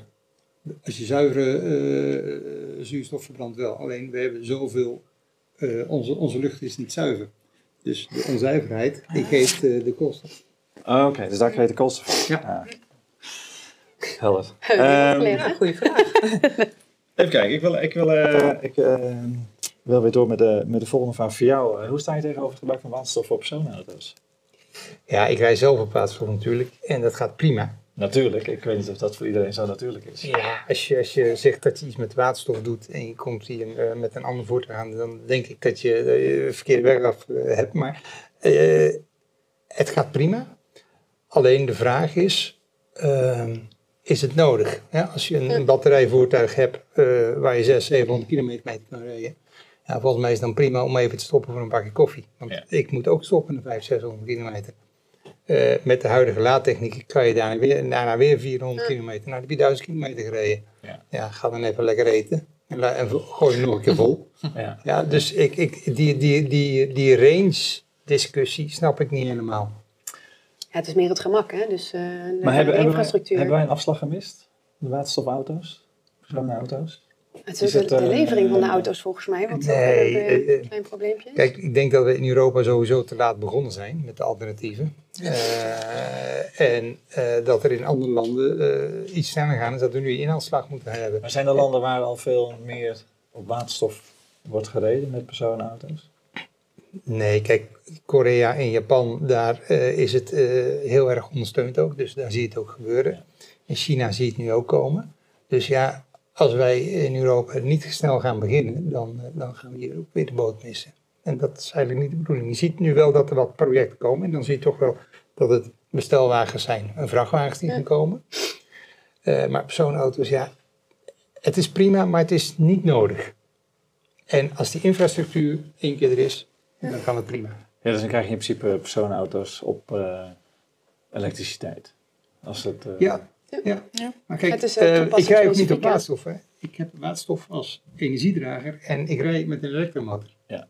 Als je zuivere uh, zuurstof verbrandt wel. Alleen we hebben zoveel, uh, onze, onze lucht is niet zuiver. Dus de onzuiverheid die geeft uh, de koolstof. Oh, Oké, dus daar krijg je de koolstof van. Ja. ja. Helder. Um, goede vraag. even kijken, ik wil, ik wil, ik, wil weer door met de, met de volgende vraag voor jou. hoe sta je tegenover het gebruik van waterstof voor personenauto's? Ja, ik rij zelf op waterstof natuurlijk en dat gaat prima. Natuurlijk, ik weet niet of dat voor iedereen zo natuurlijk is. Ja, als je, als je zegt dat je iets met waterstof doet en je komt hier uh, met een ander voertuig aan, dan denk ik dat je uh, de verkeerde weg af uh, hebt. Maar het gaat prima. Alleen de vraag is, ehm, is het nodig? Ja, als je een, een batterijvoertuig hebt waar je 600, 700 kilometer mee kan rijden, ja, volgens mij is het dan prima om even te stoppen voor een bakje koffie. Want ik moet ook stoppen naar 500, 600 kilometer. Uh, met de huidige laadtechniek kan je daarna weer, daarna weer 400 kilometer. Nou, dan heb je 1000 kilometer gereden. Ja. ja, ga dan even lekker eten. En, en gooi nog een keer vol. Ja, ja dus ik, ik, die, die, die, die range discussie snap ik niet helemaal. Ja, het is meer het gemak, hè? Dus, uh, maar hebben, infrastructuur. Hebben wij, hebben wij een afslag gemist? De waterstofauto's? Verschillende auto's? Het is, de, de, eh, levering van de auto's volgens mij, want nee, een eh, eh, klein probleempje Kijk, ik denk dat we in Europa sowieso te laat begonnen zijn met de alternatieven. en dat er in andere landen iets sneller gaan is dat we nu inhaalslag moeten hebben. Maar zijn er landen waar al veel meer op waterstof wordt gereden met personenauto's? Nee, kijk, Korea en Japan, daar is het heel erg ondersteund ook. Dus daar zie je het ook gebeuren. In China zie je het nu ook komen. Dus ja, als wij in Europa niet snel gaan beginnen, dan, eh, dan gaan we hier ook weer de boot missen. En dat is eigenlijk niet de bedoeling. Je ziet nu wel dat er wat projecten komen. En dan zie je toch wel dat het bestelwagens zijn en vrachtwagens die gaan komen. Uh, maar personenauto's, ja, het is prima, maar het is niet nodig. En als die infrastructuur één keer er is, dan kan het prima. Ja, dus dan krijg je in principe personenauto's op uh, elektriciteit. Als het, uh, ja, ja. ja. Maar kijk, uh, ik rij ook niet op waterstof. Hè. Ik heb waterstof als energiedrager en ik rij met een elektromotor. Ja.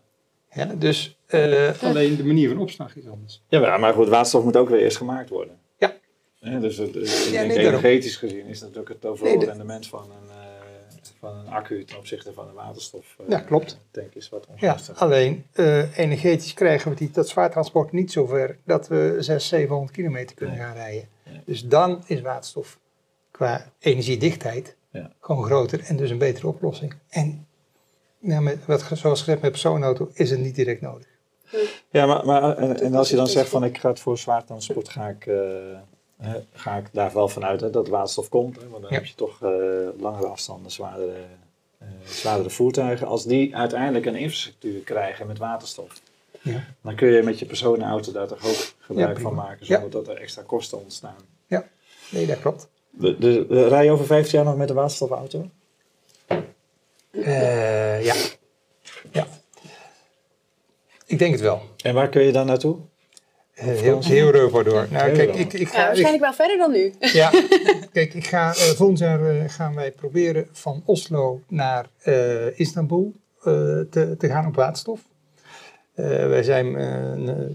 ja dus uh, alleen de manier van opslag is anders. Ja, maar goed, waterstof moet ook weer eerst gemaakt worden. Ja. ja dus het, ik ja, denk energetisch gezien is natuurlijk het overal nee, rendement van een, van een accu ten opzichte van een waterstof. ja, klopt. Denk is wat ja, alleen energetisch krijgen we die, dat zwaartransport niet zover dat we 600, 700 kilometer kunnen gaan rijden. Dus dan is waterstof qua energiedichtheid ja. gewoon groter en dus een betere oplossing. En ja, met, wat, zoals gezegd met personenauto is het niet direct nodig. Ja, maar, maar en, als je dan zegt van ik ga het voor zwaartransport, ga ik, uh, ga ik daar wel vanuit hè, dat waterstof komt. Hè, want dan heb je toch uh, langere afstanden, zwaardere, uh, zwaardere voertuigen. Als die uiteindelijk een infrastructuur krijgen met waterstof, ja. dan kun je met je personenauto daar toch ook gebruik van maken, zonder dat er extra kosten ontstaan. Ja, nee, dat klopt. Dus rij je over 15 jaar nog met een waterstofauto? ja. Ja. Ik denk het wel. En waar kun je dan naartoe? Heel, heel Europa door. Nou, kijk, ik, ik ga, ja, waarschijnlijk wel verder dan nu. Ja, kijk, ik ga, uh, volgend jaar uh, gaan wij proberen van Oslo naar Istanbul te, te gaan op waterstof. wij zijn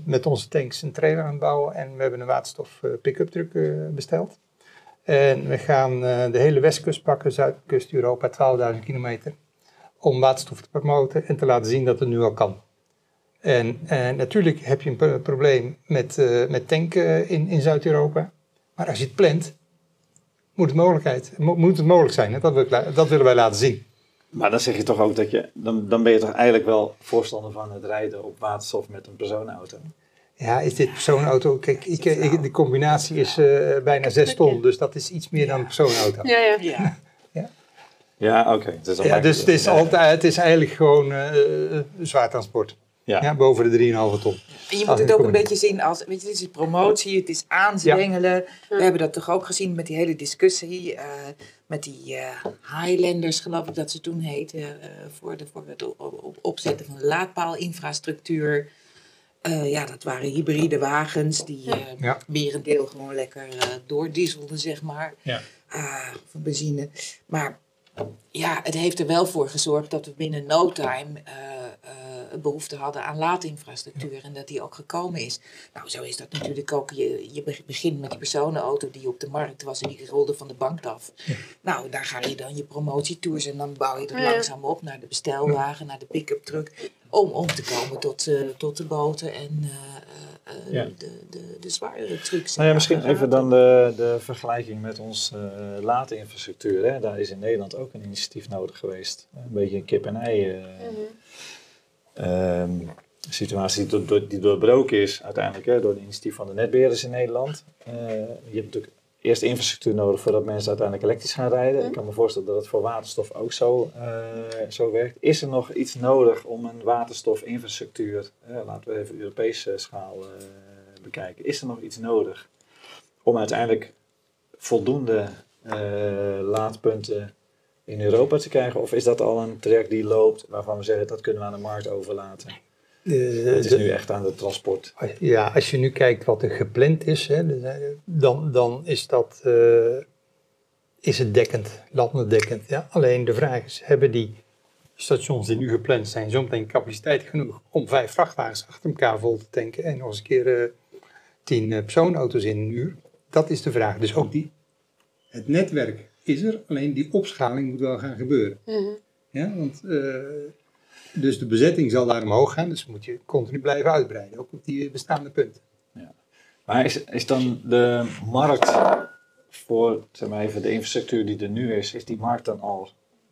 met onze tanks een trailer aan het bouwen en we hebben een waterstof pick-up truck besteld. En we gaan de hele westkust pakken, zuidkust Europa, 12.000 kilometer, om waterstof te promoten en te laten zien dat het nu al kan. En uh, natuurlijk heb je een probleem met, uh, met tanken in, in Zuid-Europa. Maar als je het plant, moet het, mogelijkheid, moet het mogelijk zijn. Hè? Dat, wil, dat willen wij laten zien. Maar dan zeg je toch ook dat je, dan, dan ben je toch eigenlijk wel voorstander van het rijden op waterstof met een personenauto? Ja, is dit personenauto? Kijk, ik, ik, de combinatie is uh, bijna 6 ton, dus dat is iets meer ja. dan een personenauto. Ja, ja. ja. ja. Ja, oké. Okay. Dus, ja, dus het is, altijd, het is eigenlijk gewoon zwaar transport. Ja. boven de 3,5 ton. En je moet het ook een beetje zien als, weet je, dit is promotie, het is aanzwengelen. We hebben dat toch ook gezien met die hele discussie, uh, met die uh, Highlanders geloof ik dat ze toen heten, uh, voor, de, voor het opzetten van laadpaalinfrastructuur. ja, dat waren hybride wagens die ja. merendeel gewoon lekker doordieselden, zeg maar, ja. van benzine. Maar ja, het heeft er wel voor gezorgd dat we binnen no time behoefte hadden aan laadinfrastructuur en dat die ook gekomen is. Nou, zo is dat natuurlijk ook. Je, je begint met die personenauto die op de markt was en die rolde van de bank af. Nou, daar ga je dan je promotietours en dan bouw je het langzaam op naar de bestelwagen, naar de pick-up truck, om om te komen tot, uh, tot de boten en uh, uh, de, de, de zwaardere trucks. Nou ja, misschien even dan de, de vergelijking met onze uh, laadinfrastructuur. Hè. Daar is in Nederland ook een initiatief nodig geweest. Een beetje een kip-en-ei. Mm -hmm um, situatie die, door, die doorbroken is uiteindelijk hè, door het initiatief van de netbeheerders in Nederland. Uh, je hebt natuurlijk eerst infrastructuur nodig voordat mensen uiteindelijk elektrisch gaan rijden. Ik kan me voorstellen dat het voor waterstof ook zo, uh, zo werkt. Is er nog iets nodig om een waterstofinfrastructuur, uh, laten we even Europese schaal bekijken, is er nog iets nodig om uiteindelijk voldoende laadpunten in Europa te krijgen? Of is dat al een traject die loopt waarvan we zeggen dat kunnen we aan de markt overlaten? het is nu echt aan het transport. Ja, als je nu kijkt wat er gepland is, hè, dan, dan is dat uh, is het dekkend, landendekkend. Ja? Alleen de vraag is, hebben die stations die nu gepland zijn zometeen capaciteit genoeg om vijf vrachtwagens achter elkaar vol te tanken en nog eens een keer uh, tien uh, persoonauto's in een uur? Dat is de vraag. Dus ook die, het netwerk is er, alleen die opschaling moet wel gaan gebeuren. Mhm. ja, want, uh, dus de bezetting zal daar omhoog gaan, dus moet je continu blijven uitbreiden, ook op die bestaande punten. Ja. Maar is, is dan de markt voor zeg maar even, de infrastructuur die er nu is, is die markt dan al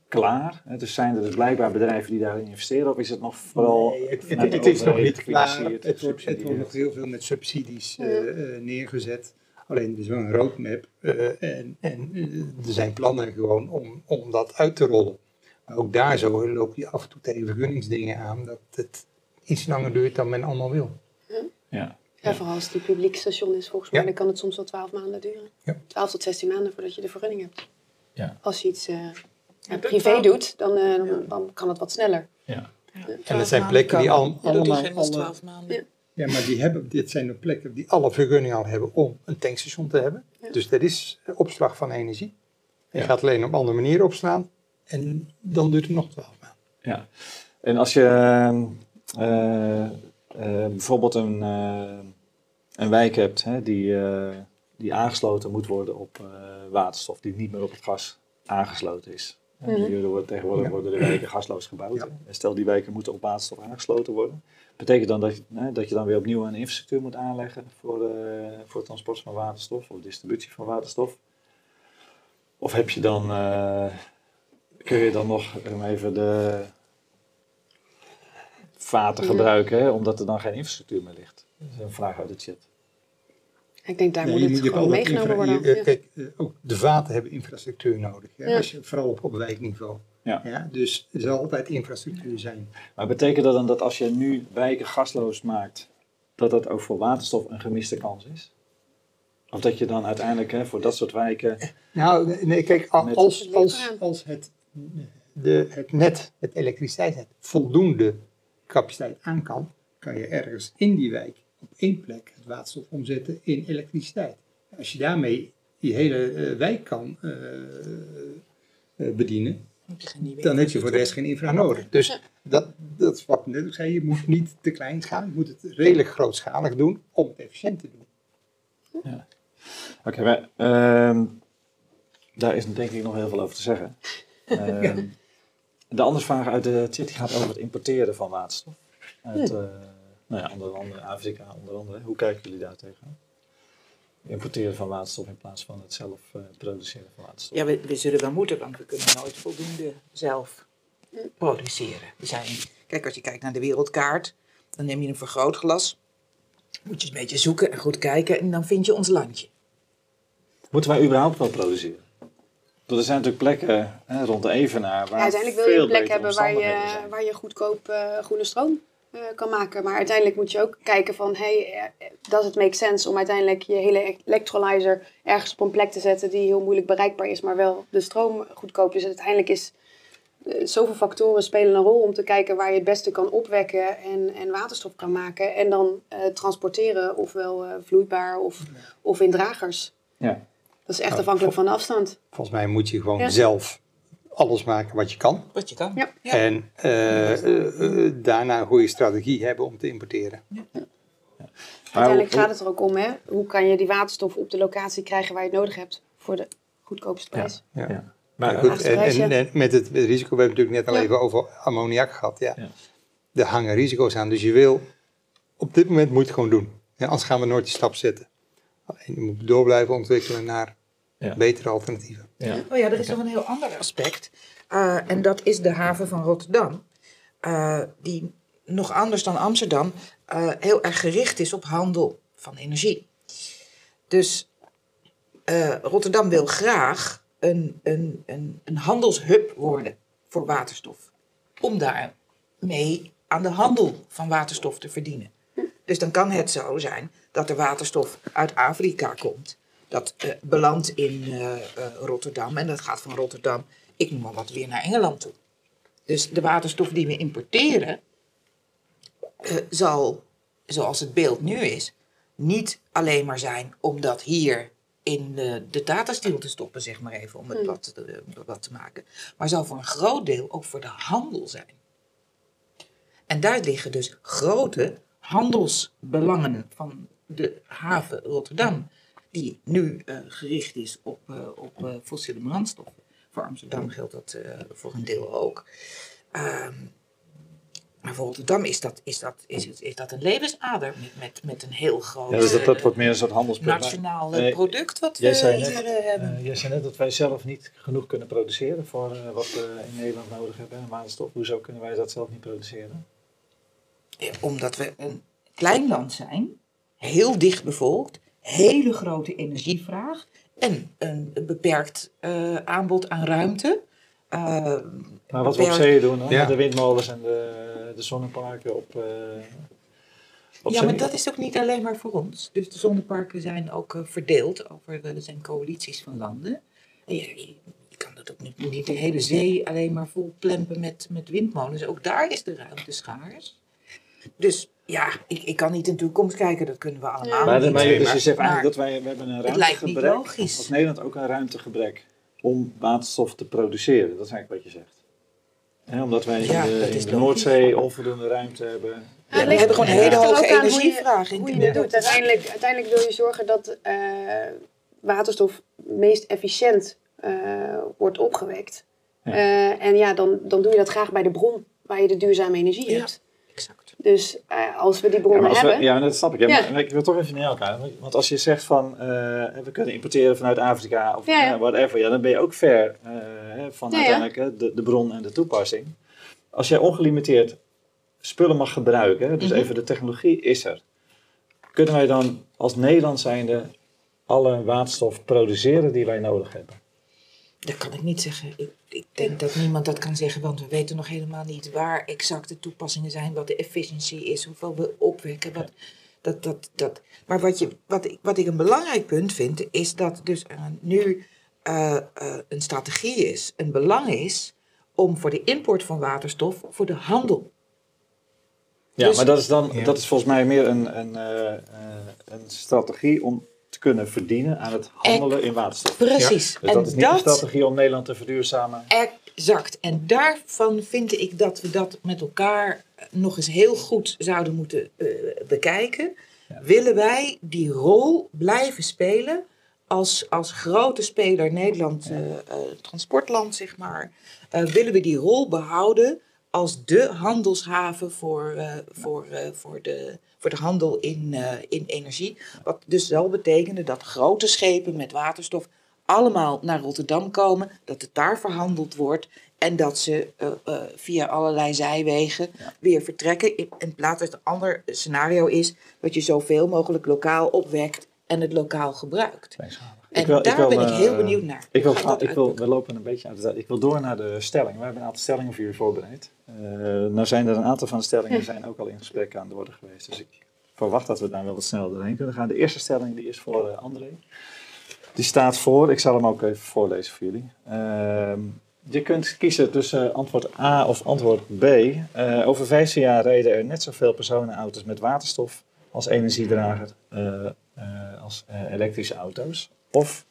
klaar? Dus zijn er dus blijkbaar bedrijven die daarin investeren, of is het nog vooral. Nee, het, het, het is nog niet klaar. Het wordt, het wordt nog heel veel met subsidies uh, neergezet. Alleen er is wel een roadmap uh, en, en uh, er zijn plannen gewoon om, om dat uit te rollen. Maar ook daar zo loop je af en toe tegen vergunningsdingen aan dat het iets langer duurt dan men allemaal wil. Ja. Ja, vooral als het een publiek station is, volgens mij, dan kan het soms wel 12 maanden duren. Ja. 12 tot 16 maanden voordat je de vergunning hebt. Ja. Als je iets uh, privé doet, dan, dan, dan, kan het wat sneller. Ja. En het zijn plekken die al, allemaal... 12 maanden. Ja, maar die hebben, dit zijn de plekken die alle vergunningen al hebben om een tankstation te hebben. Dus dat is opslag van energie. Je gaat alleen op een andere manier opslaan en dan duurt het nog twaalf maanden. Ja, en als je uh, uh, bijvoorbeeld een, uh, een wijk hebt hè, die, die aangesloten moet worden op waterstof, die niet meer op het gas aangesloten is. Mm -hmm. tegenwoordig worden de wijken gasloos gebouwd. Ja. Stel die wijken moeten op waterstof aangesloten worden Betekent dan dat, hè, dat je dan weer opnieuw een infrastructuur moet aanleggen voor, uh, voor het transport van waterstof of distributie van waterstof? Of heb je dan, uh, kun je dan nog even de vaten gebruiken, hè, omdat er dan geen infrastructuur meer ligt? Dat is een vraag uit de chat. Ik denk daar moet het gewoon meegenomen worden. Je, kijk, eh, ook de vaten hebben infrastructuur nodig. Ja? Als je, vooral op, op wijkniveau. Ja. Ja, dus er zal altijd infrastructuur zijn. Maar betekent dat dan dat als je nu wijken gasloos maakt, dat dat ook voor waterstof een gemiste kans is? Of dat je dan uiteindelijk hè, voor dat soort wijken. Nou, nee, kijk, als, als, als het, de, het net, het elektriciteitsnet, voldoende capaciteit aan kan, kan je ergens in die wijk op één plek het waterstof omzetten in elektriciteit. Als je daarmee die hele uh, wijk kan uh, uh, bedienen, dan heb je voor de rest geen infra nodig. Dus dat, dat is wat ik net zei, je moet niet te klein gaan, je moet het redelijk grootschalig doen om het efficiënt te doen. Ja. Oké, okay, uh, daar is denk ik nog heel veel over te zeggen. Ja. De andere vraag uit de chat gaat over het importeren van waterstof. Uit, uh, nou ja, onder andere Afrika, onder andere. Hoe kijken jullie daar tegenaan? Importeren van waterstof in plaats van het zelf uh, produceren van waterstof. Ja, we, we, zullen wel moeten, want we kunnen nooit voldoende zelf produceren. We zijn, kijk, als je kijkt naar de wereldkaart, dan neem je een vergrootglas. Moet je een beetje zoeken en goed kijken en dan vind je ons landje. Moeten wij überhaupt wel produceren? er zijn natuurlijk plekken hè, rond de Evenaar waar ja, Uiteindelijk wil je een plek hebben waar je, waar je goedkoop uh, groene stroom uh, kan maken. Maar uiteindelijk moet je ook kijken van, hey, does it make sense om uiteindelijk je hele electrolyzer ergens op een plek te zetten die heel moeilijk bereikbaar is, maar wel de stroom goedkoop is. uiteindelijk is uh, zoveel factoren spelen een rol om te kijken waar je het beste kan opwekken en, en waterstof kan maken. En dan transporteren, ofwel vloeibaar of, of in dragers. Ja. Dat is echt afhankelijk van de afstand. Volgens mij moet je gewoon zelf alles maken wat je kan. Wat je kan. Ja. En uh, daarna een goede strategie hebben om te importeren. Ja. Uiteindelijk gaat het er ook om, hè? hoe kan je die waterstof op de locatie krijgen waar je het nodig hebt voor de goedkoopste prijs. Ja. Maar goed, en, en, met het, risico, we hebben het natuurlijk net al even over ammoniak gehad. Ja. Er hangen risico's aan, dus je wil, op dit moment moet je het gewoon doen. Ja, anders gaan we nooit die stap zetten. Je moet door blijven ontwikkelen naar betere alternatieven. Ja. Oh ja, er is nog een heel ander aspect. Uh, en dat is de haven van Rotterdam. Uh, die nog anders dan Amsterdam uh, heel erg gericht is op handel van energie. Dus Rotterdam wil graag een, een, een, een handelshub worden voor waterstof. Om daarmee aan de handel van waterstof te verdienen. Dus dan kan het zo zijn dat er waterstof uit Afrika komt. Dat uh, belandt in uh, uh, Rotterdam en dat gaat van Rotterdam, ik noem maar wat, weer naar Engeland toe. Dus de waterstof die we importeren, zal, zoals het beeld nu is, niet alleen maar zijn om dat hier in de, datastiel te stoppen, zeg maar even, om het hmm. wat, wat te maken. Maar zal voor een groot deel ook voor de handel zijn. En daar liggen dus grote handelsbelangen van de haven Rotterdam, die nu uh, gericht is op, uh, op uh, fossiele brandstoffen. Voor Amsterdam geldt dat voor een deel ook. Um, maar voor Rotterdam is dat, is dat, is, is dat een levensader met, met, met een heel groot ja, dus dat, dat wordt meer een soort handelsproduct. nationaal product wat we hier hebben. jij zei net dat wij zelf niet genoeg kunnen produceren voor wat we in Nederland nodig hebben aan waterstof. Hoezo kunnen wij dat zelf niet produceren? Ja, omdat we een klein land zijn heel dicht bevolkt, hele grote energievraag en een beperkt uh, aanbod aan ruimte. Uh, maar wat we op zee doen, hoor, ja. de windmolens en de, de zonneparken op, uh, op Ja, maar dat is ook niet alleen maar voor ons. Dus de zonneparken zijn ook verdeeld over, er zijn coalities van landen. En je, je kan dat ook niet, niet de hele zee alleen maar vol plempen met, met windmolens. Ook daar is de ruimte schaars. Dus ja, ik, ik kan niet in de toekomst kijken, dat kunnen we allemaal maar, niet. Maar, dus je zegt eigenlijk dat wij we hebben een ruimtegebrek. Als Nederland ook een ruimtegebrek om waterstof te produceren. Dat is eigenlijk wat je zegt. omdat wij in de, in de Noordzee onvoldoende ruimte hebben. Ja, we hebben gewoon een hele hoge energievraag. Hoe je, hoe je doet. Uiteindelijk, uiteindelijk wil je zorgen dat uh, waterstof meest efficiënt uh, wordt opgewekt. Uh, en ja, dan, dan doe je dat graag bij de bron waar je de duurzame energie hebt. Dus uh, als we die bronnen ja, hebben... ja, dat snap ik. Ja, Maar ik wil toch even naar elkaar. Want als je zegt van, uh, we kunnen importeren vanuit Afrika of ja, whatever, ja, dan ben je ook ver uh, van uiteindelijk de, de bron en de toepassing. Als jij ongelimiteerd spullen mag gebruiken, dus mhm. even de technologie is er. Kunnen wij dan als Nederland zijnde alle waterstof produceren die wij nodig hebben? Dat kan ik niet zeggen. Ik, ik, denk dat niemand dat kan zeggen, want we weten nog helemaal niet waar exact de toepassingen zijn, wat de efficiëntie is, hoeveel we opwekken. Wat, dat, dat, dat. Maar wat, je, wat, ik, wat ik een belangrijk punt vind, is dat dus nu uh, uh, een strategie is, een belang is om voor de import van waterstof, voor de handel. Ja, dus maar dat is dan dat is volgens mij meer een, een, uh, een strategie om kunnen verdienen aan het handelen in waterstof. Precies. Dus dat is niet een strategie om Nederland te verduurzamen. Exact. En daarvan vind ik dat we dat met elkaar nog eens heel goed zouden moeten bekijken. Willen wij die rol blijven spelen als, als grote speler Nederland, uh, transportland, zeg maar, willen we die rol behouden als de handelshaven voor, voor, voor, de, voor de handel in, in energie. Wat dus zal betekenen dat grote schepen met waterstof allemaal naar Rotterdam komen, dat het daar verhandeld wordt en dat ze via allerlei zijwegen weer vertrekken. In, in plaats dat het een ander scenario is dat je zoveel mogelijk lokaal opwekt en het lokaal gebruikt. En wil, daar ben ik heel eh, benieuwd naar. Ik wil, ik wil, we lopen een beetje uit de tijd. Ik wil door naar de stelling. We hebben een aantal stellingen voor jullie voorbereid. Uh, nou zijn er een aantal van de stellingen zijn ook al in gesprek aan de orde geweest. Dus ik verwacht dat we daar wel wat sneller doorheen kunnen gaan. De eerste stelling die is voor uh, André. Die staat voor, ik zal hem ook even voorlezen voor jullie. Ehm, je kunt kiezen tussen antwoord A of antwoord B. over 15 jaar reden er net zoveel personenauto's met waterstof als energiedrager als elektrische auto's. Of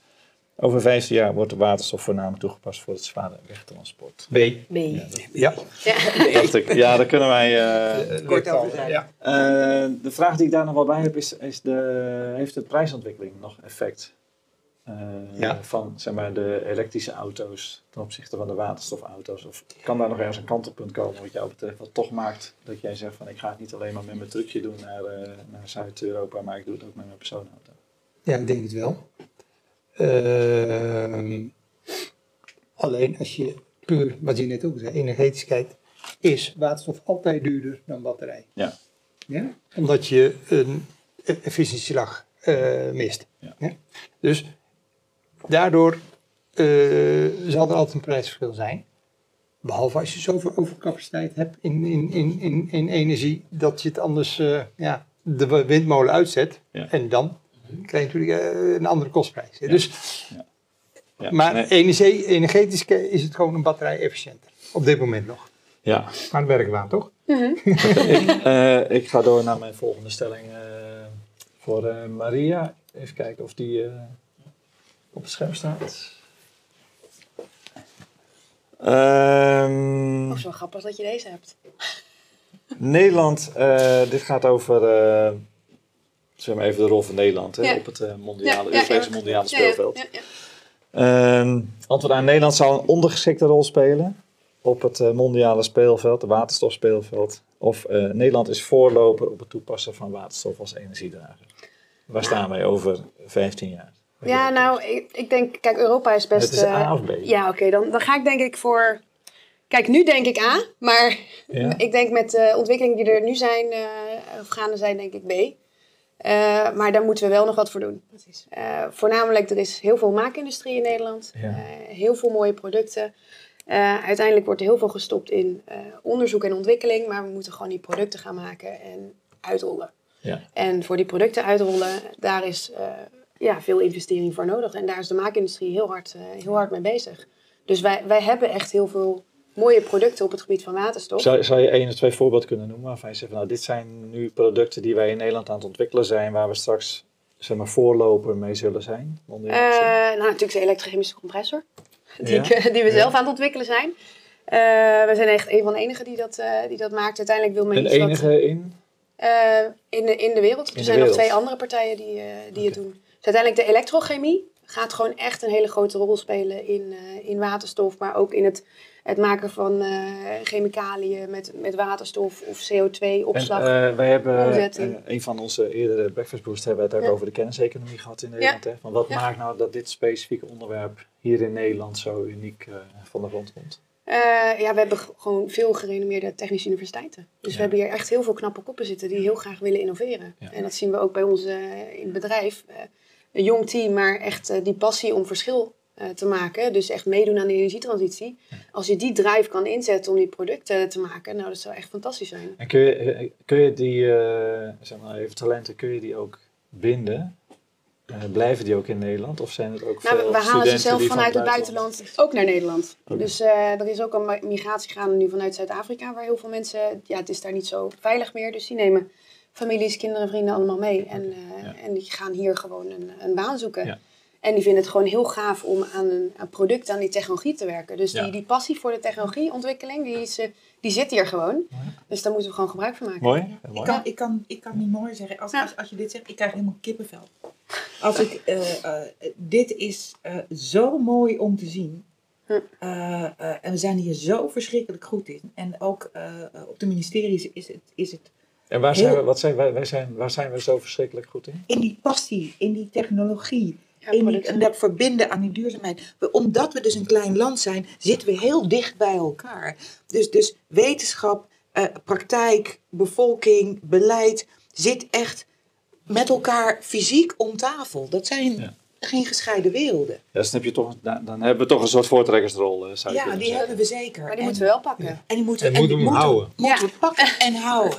over 15 jaar wordt de waterstof voornamelijk toegepast voor het zware wegtransport. B. B. Ja. Ja, ja. ja daar kunnen wij uh, kort over zijn. Ja. Uh, de vraag die ik daar nog wel bij heb is, is de, heeft de prijsontwikkeling nog effect? Uh, ja. Van zeg maar, de elektrische auto's ten opzichte van de waterstofauto's? Of kan daar nog ergens een kantelpunt komen wat jou betreft, wat toch maakt dat jij zegt van ik ga het niet alleen maar met mijn trucje doen naar, naar Zuid-Europa, maar ik doe het ook met mijn persoonauto? Ja, ik denk het wel. Uh, alleen als je puur, wat je net ook zei, energetisch kijkt, is waterstof altijd duurder dan batterij. Ja. ja? Omdat je een efficiëntieslag uh, mist. Ja. ja. Dus daardoor uh, zal er altijd een prijsverschil zijn. Behalve als je zoveel overcapaciteit hebt in, in, in, in, in energie, dat je het anders uh, ja, de windmolen uitzet. Ja. En dan krijg je natuurlijk eh, een andere kostprijs. Dus, ja. maar energie, energetisch is het gewoon een batterij efficiënter. Op dit moment nog. Ja. Maar het werken we aan, toch? ik, uh, ik, ga door naar mijn volgende stelling uh, voor uh, Maria. Even kijken of die op het scherm staat. Um, oh, zo grappig dat je deze hebt. Nederland, dit gaat over zeg maar even de rol van Nederland hè, op het mondiale, Europese mondiale speelveld. Antwoord aan Nederland zou een ondergeschikte rol spelen op het uh, mondiale speelveld, het waterstofspeelveld. Of uh, Nederland is voorloper op het toepassen van waterstof als energiedrager. Waar staan wij over 15 jaar? Ja, nou, ik, ik, denk, kijk, Europa is best. Het is A of B. Ja, oké, dan, dan ga ik denk ik voor. Kijk, nu denk ik A, maar ik denk met de ontwikkelingen die er nu zijn, of gaande zijn, denk ik B. Uh, maar daar moeten we wel nog wat voor doen. Precies. Uh, voornamelijk, er is heel veel maakindustrie in Nederland. Ja. Uh, heel veel mooie producten. uiteindelijk wordt er heel veel gestopt in onderzoek en ontwikkeling. Maar we moeten gewoon die producten gaan maken en uitrollen. Ja. En voor die producten uitrollen, daar is ja, veel investering voor nodig. En daar is de maakindustrie heel hard, heel hard mee bezig. Dus wij, wij hebben echt heel veel mooie producten op het gebied van waterstof. Zou, zou je één of twee voorbeelden kunnen noemen waarvan je zegt, nou dit zijn nu producten die wij in Nederland aan het ontwikkelen zijn, waar we straks zeg maar, voorloper mee zullen zijn? Uh, nou, natuurlijk de elektrochemische compressor, die, die we zelf aan het ontwikkelen zijn. Uh, we zijn echt een van de enigen die dat, uh, die dat maakt. Uiteindelijk wil men Een enige in? in, de, in de wereld. er zijn nog twee andere partijen die, die het doen. Dus uiteindelijk de elektrochemie gaat gewoon echt een hele grote rol spelen in, in waterstof, maar ook in het het maken van uh, chemicaliën met, met waterstof of CO2-opslag. Uh, wij hebben uh, een van onze eerdere Breakfast Boost hebben we het ook over de kenniseconomie gehad in Nederland. Hè? wat maakt nou dat dit specifieke onderwerp hier in Nederland zo uniek van de grond komt? ja, we hebben gewoon veel gerenommeerde technische universiteiten. Dus we hebben hier echt heel veel knappe koppen zitten die heel graag willen innoveren. En dat zien we ook bij ons in het bedrijf. een jong team, maar echt die passie om verschil te maken. Dus echt meedoen aan de energietransitie. Als je die drive kan inzetten om die producten te maken, nou dat zou echt fantastisch zijn. En kun je, eh, kun je die, uh, zeg maar even talenten, kun je die ook binden? Uh, blijven die ook in Nederland? Of zijn het ook nou, veel We halen ze zelf vanuit het buitenland ook naar Nederland. Dus er is ook een migratie gaande nu vanuit Zuid-Afrika, waar heel veel mensen, ja het is daar niet zo veilig meer. Dus die nemen families, kinderen, vrienden allemaal mee. En, en die gaan hier gewoon een, een baan zoeken. Ja. En die vinden het gewoon heel gaaf om aan een, product, aan die technologie te werken. Dus die, die passie voor de technologieontwikkeling, die, is, eh, die zit hier gewoon. Dus daar moeten we gewoon gebruik van maken. Mooi. Ik, kan, ik, kan, ik kan niet mooi zeggen. Als, als, als, je dit zegt, ik krijg helemaal kippenvel. Als ik, uh, uh, dit is zo mooi om te zien. en we zijn hier zo verschrikkelijk goed in. En ook op de ministeries is het, is het en waar zijn, we, wat zijn, wij, wij zijn, waar zijn we zo verschrikkelijk goed in? In die passie, in die technologie, en dat verbinden aan die duurzaamheid. Omdat we dus een klein land zijn, zitten we heel dicht bij elkaar. Dus, dus wetenschap, eh, praktijk, bevolking, beleid zit echt met elkaar fysiek om tafel. Dat zijn geen gescheiden werelden. Ja, dan, heb je toch, dan hebben we toch een soort voortrekkersrol. Uh, zou ja, die hebben we zeker. Maar die moeten we wel pakken. En die moeten, en moeten we houden. Moeten we pakken en houden.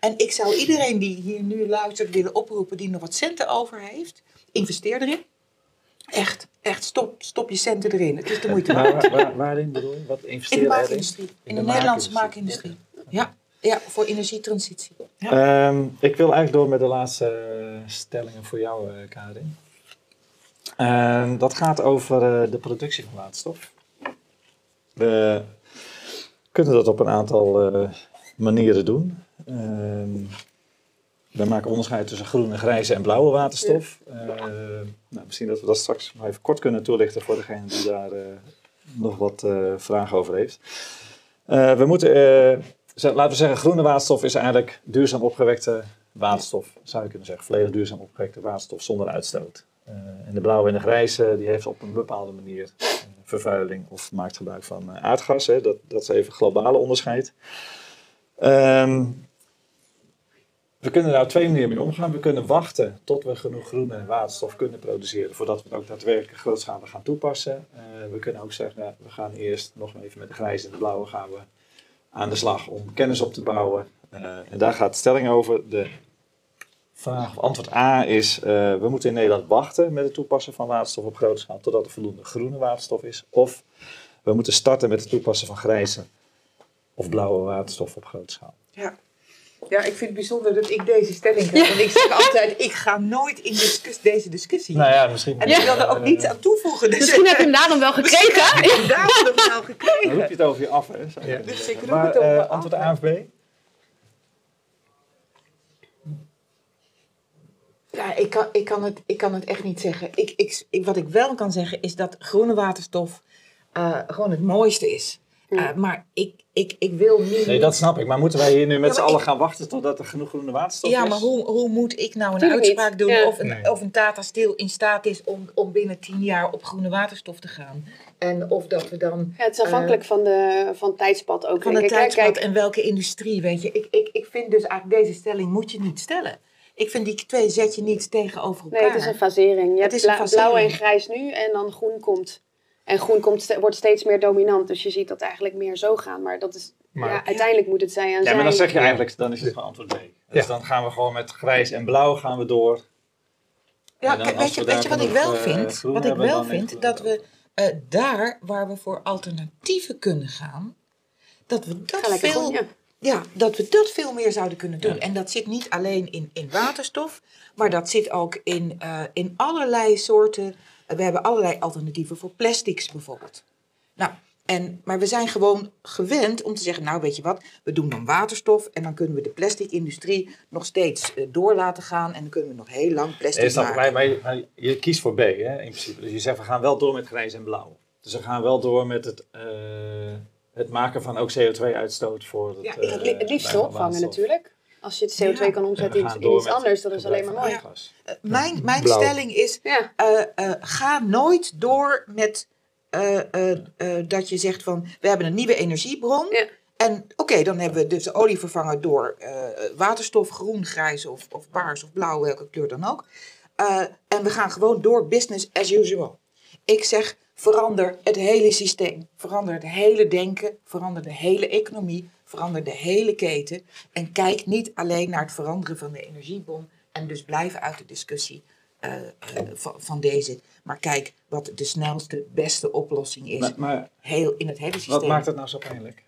En ik zou iedereen die hier nu luistert willen oproepen die nog wat centen over heeft. Investeer erin. Echt, echt, stop, stop je centen erin. Het is de moeite waard. Waar, waarin bedoel je? Wat investeren In de maakindustrie. In, de, Nederlandse maakindustrie. Ja, ja voor energietransitie. Ja. Um, ik wil eigenlijk door met de laatste eh, stellingen voor jou, uh, Karin. Uh, dat gaat over uh, de productie van waterstof. We kunnen dat op een aantal manieren doen. Ehm, we maken onderscheid tussen groene, grijze en blauwe waterstof. Uh, nou, misschien dat we dat straks nog even kort kunnen toelichten voor degene die daar uh, nog wat uh, vragen over heeft. we moeten, laten we zeggen, groene waterstof is eigenlijk duurzaam opgewekte waterstof, zou je kunnen zeggen. Volledig duurzaam opgewekte waterstof zonder uitstoot. en de blauwe en de grijze, die heeft op een bepaalde manier vervuiling of maakt gebruik van aardgas. Hè. Dat, dat is even globale onderscheid. Um, we kunnen daar twee manieren mee omgaan. We kunnen wachten tot we genoeg groene waterstof kunnen produceren, voordat we het ook daadwerkelijk grootschalig gaan toepassen. Uh, we kunnen ook zeggen, we gaan eerst nog even met de grijze en de blauwe gaan we aan de slag om kennis op te bouwen. Uh, en daar gaat de stelling over. De vraag antwoord A is, uh, we moeten in Nederland wachten met het toepassen van waterstof op grote schaal totdat er voldoende groene waterstof is. Of we moeten starten met het toepassen van grijze of blauwe waterstof op grote schaal. Ja. Ja, ik vind het bijzonder dat ik deze stelling heb. En ik zeg altijd, ik ga nooit in deze discussie. Nou ja, misschien. En ik wil er ook niets aan toevoegen. Dus misschien heb je hem daarom wel gekregen. Heb je hem daarom wel gekregen. Dan roep je het over je af, hè? Ja. Dus ik roep maar, het over uh, antwoord A of B? Ja, ik kan, ik, kan het, ik kan het echt niet zeggen. Ik, ik, wat ik wel kan zeggen is dat groene waterstof uh, gewoon het mooiste is. Uh, maar ik, ik, ik wil niet. Nee, dat snap ik. Maar moeten wij hier nu met ja, z'n allen gaan wachten totdat er genoeg groene waterstof ja, is? Ja, maar hoe, hoe moet ik nou een uitspraak doen of, een, of een Tata Steel in staat is om, om binnen tien jaar op groene waterstof te gaan? En of dat we dan. Ja, het is afhankelijk uh, van, de, van het tijdspad ook. Van het tijdspad en welke industrie, weet je. Ik, ik, ik vind dus eigenlijk deze stelling moet je niet stellen. Ik vind die twee zet je niet tegenover elkaar. Nee, het is een fasering. Je het hebt bla blauw en grijs nu en dan groen komt en groen komt, wordt steeds meer dominant. Dus je ziet dat eigenlijk meer zo gaan. Maar dat is, ja, uiteindelijk moet het zijn aan Ja, maar dan zeg je eigenlijk, dan is het gewoon antwoord B. Dus dan gaan we gewoon met grijs en blauw gaan we door. Ja, weet je, weet je wat ik wel uh, vind? Wat ik wel vind, dat we uh, daar waar we voor alternatieven kunnen gaan, dat we dat veel... Ja. ja. dat we dat veel meer zouden kunnen doen. En dat zit niet alleen in, in waterstof, maar dat zit ook in, uh, in allerlei soorten we hebben allerlei alternatieven voor plastics bijvoorbeeld. Nou, en, maar we zijn gewoon gewend om te zeggen, nou weet je wat, we doen dan waterstof en dan kunnen we de plastic-industrie nog steeds uh, door laten gaan en dan kunnen we nog heel lang plastic nee, maken. Maar, maar, maar, je kiest voor B hè, in principe. Dus je zegt, we gaan wel door met grijs en blauw. Dus we gaan wel door met het, uh, het maken van ook CO2-uitstoot voor het Ja, uh, het liefst opvangen natuurlijk. Als je het CO2 kan omzetten in, in iets anders, dat is alleen maar mooi. Uh, mijn mijn stelling is, uh, uh, ga nooit door met dat je zegt van we hebben een nieuwe energiebron. Ja. En oké, dan hebben we dus de olie vervangen door waterstof, groen, grijs of, of paars of blauw, welke kleur dan ook. en we gaan gewoon door business as usual. Ik zeg, verander het hele systeem. Verander het hele denken, verander de hele economie, verander de hele keten. En kijk niet alleen naar het veranderen van de energiebron. En dus blijf uit de discussie uh, uh, van, van, deze. Maar kijk wat de snelste, beste oplossing is maar, maar, heel, in het hele systeem. Wat maakt het nou zo pijnlijk?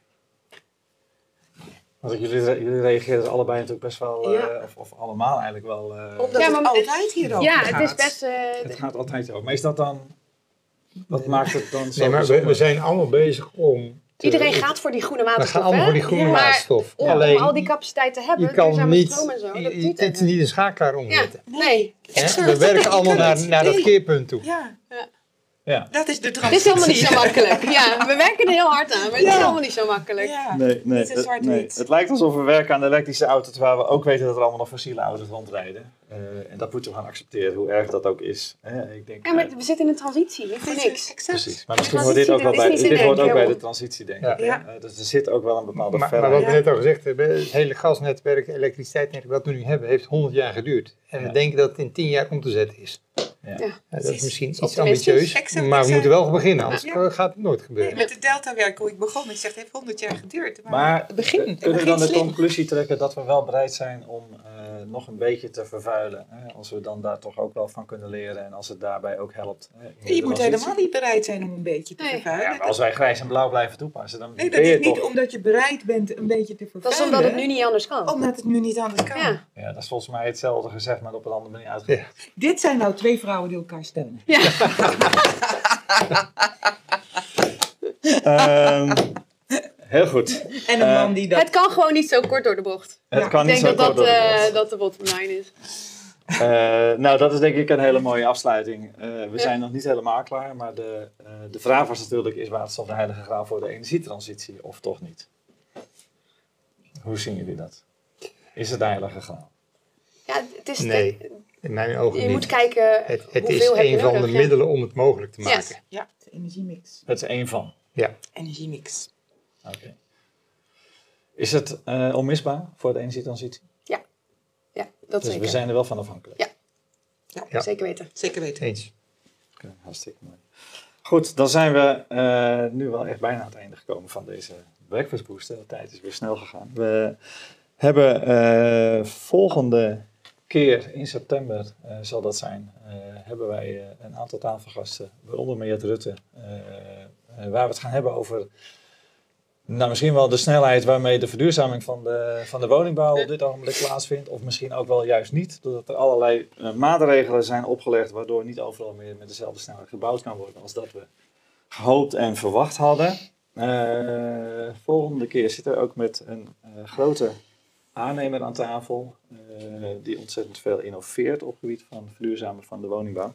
Want jullie, jullie reageren allebei natuurlijk best wel, uh, ja. of, of, allemaal eigenlijk wel. Omdat ja, maar het altijd hierover ja, gaat. Ja, het is best... het gaat altijd over. Maar is dat dan... Wat maakt het dan zo Nee, maar we, we, zijn allemaal bezig om... Te, Iedereen gaat voor die groene waterstof, We gaan allemaal voor die groene ja. waterstof. Maar om, Alleen, om al die capaciteit te hebben, je kan niet, stroom en zo, dat je, is niet een schakelaar omzetten. Ja, nee. Hè? We werken allemaal naar, naar dat keerpunt toe. Ja. Ja. Dat is de Het is helemaal niet zo makkelijk. Ja, we werken er heel hard aan, maar het Ja. is helemaal niet zo makkelijk. Ja. Nee, nee, het, nee. Het lijkt alsof we werken aan de elektrische auto's, terwijl we ook weten dat er allemaal nog fossiele auto's rondrijden. Eh, en dat moeten we gaan accepteren, hoe erg dat ook is. Hè, ik denk, Ja, maar eh, we zitten in een transitie, voor niks. Exact. precies. Maar misschien hoort dit ook wel Transitie, bij, dit hoort ook bij de transitie, denk Ja. ik. Ja. Eh, dus er zit ook wel een bepaalde Maar, maar verder. wat we net al gezegd hebben, het hele gasnetwerk, elektriciteitsnetwerk wat we nu hebben, heeft 100 jaar geduurd. En we denken dat het in 10 jaar om te zetten is. Ja. Dat is misschien iets ambitieus, maar we moeten wel beginnen, anders Ja. gaat het nooit gebeuren. Met de deltawerk hoe ik begon, ik zeg het heeft 100 jaar geduurd. Maar, Maar het begin, het kunnen we dan de conclusie trekken dat we wel bereid zijn om eh, nog een beetje te vervuilen? Hè? Als we dan daar toch ook wel van kunnen leren en als het daarbij ook helpt. Hè, Je moet transitie. helemaal niet bereid zijn om een beetje te Nee. vervuilen. Ja, maar als wij grijs en blauw blijven toepassen, dan Nee, dat ben je is niet omdat je bereid bent een beetje te Dat vervuilen. is omdat het nu niet anders kan. Omdat het nu niet anders kan. Ja. Ja, dat is volgens mij hetzelfde gezegd, maar op een andere manier uitgelegd. Dit zijn nou twee vrouwen die elkaar steunen. Ehm, heel goed. En een Eh, man die dat... Het kan gewoon niet zo kort door de bocht. Het Ja, kan Ik niet denk zo dat kort dat, door de eh, dat de bottom line is. Eh, nou, dat is denk ik een hele mooie afsluiting. Eh, we zijn nog niet helemaal klaar, maar de, eh, de vraag was natuurlijk, is waterstof de heilige graal voor de energietransitie of toch niet? Hoe zien jullie dat? Is het de heilige graal? Ja, het is Nee, in mijn ogen je niet. moet kijken Het, het is een van nodig, de ja. middelen om het mogelijk te Ja. maken. Ja, de energiemix. Het is één van. Ja. Energiemix. Oké. Is het eh, onmisbaar voor de energietransitie? Ja, dat Dus zeker. we zijn er wel van afhankelijk. Ja. Ja. Zeker weten. Zeker weten. Eens. Oké, hartstikke mooi. Goed, dan zijn we eh, nu wel echt bijna aan het einde gekomen van deze Breakfast Booster. De tijd is weer snel gegaan. We hebben eh, volgende keer in september, eh, zal dat zijn, eh, hebben wij eh, een aantal tafelgasten, waaronder Meert Rutte, waar we het gaan hebben over nou, misschien wel de snelheid waarmee de verduurzaming van de, van de woningbouw op dit ogenblik plaatsvindt. Of misschien ook wel juist niet. Doordat er allerlei eh, maatregelen zijn opgelegd waardoor niet overal meer met dezelfde snelheid gebouwd kan worden als dat we gehoopt en verwacht hadden. Eh, volgende keer zitten we ook met een eh, grote aannemer aan tafel. die ontzettend veel innoveert op het gebied van verduurzamen van de woningbouw.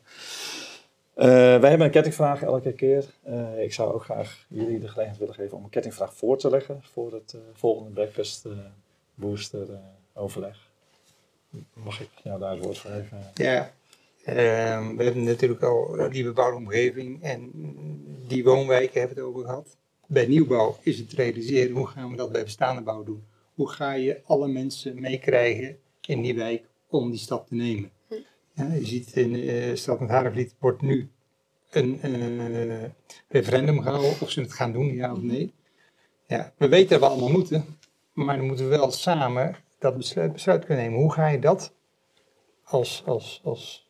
Eh, wij hebben een kettingvraag elke keer. Eh, ik zou ook graag jullie de gelegenheid willen geven om een kettingvraag voor te leggen voor het eh, volgende Breakfast Booster overleg. Mag ik jou daar het woord voor geven? Ja. Ehm, we hebben natuurlijk al die bebouwde omgeving en die woonwijken hebben we het over gehad. Bij nieuwbouw is het realiseren, hoe gaan we dat bij bestaande bouw doen? Hoe ga je alle mensen meekrijgen in die wijk om die stap te nemen? Je ziet in de stad met Harenvliet wordt nu een eh, referendum gehouden of ze het gaan doen, ja of nee. Ja, we weten dat we allemaal moeten, maar dan moeten we wel samen dat besluit, besluit kunnen nemen. Hoe ga je dat als, als, als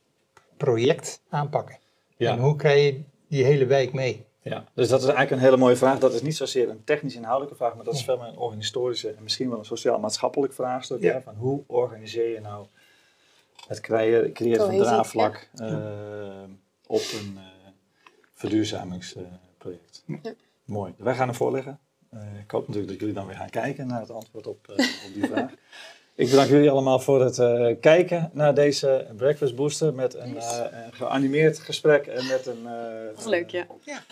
project aanpakken? Ja. En hoe krijg je die hele wijk mee? Ja, dus dat is eigenlijk een hele mooie vraag. Dat is niet zozeer een technisch inhoudelijke vraag, maar dat is veel meer een organisatorische en misschien wel een sociaal-maatschappelijk vraagstuk. Ja. Hè? Van hoe organiseer je nou het creëren, creëren van draagvlak eh, op een eh, verduurzamingsproject. Ja. Mooi. Wij gaan hem voorleggen. Eh, ik hoop natuurlijk dat jullie dan weer gaan kijken naar het antwoord op, op die vraag. Ik bedank jullie allemaal voor het eh, kijken naar deze Breakfast Booster met een, eh, een geanimeerd gesprek en met een, eh, Dat is leuk, ja. Ja,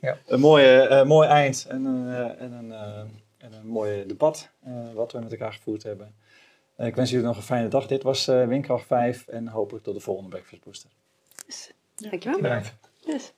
leuk. een mooie, eh, mooi eind en een, en een, eh, en een mooi debat eh, wat we met elkaar gevoerd hebben. Eh, ik wens jullie nog een fijne dag. Dit was eh Windkracht 5 en hopelijk tot de volgende Breakfast Booster. Dankjewel. Bedankt. Yes.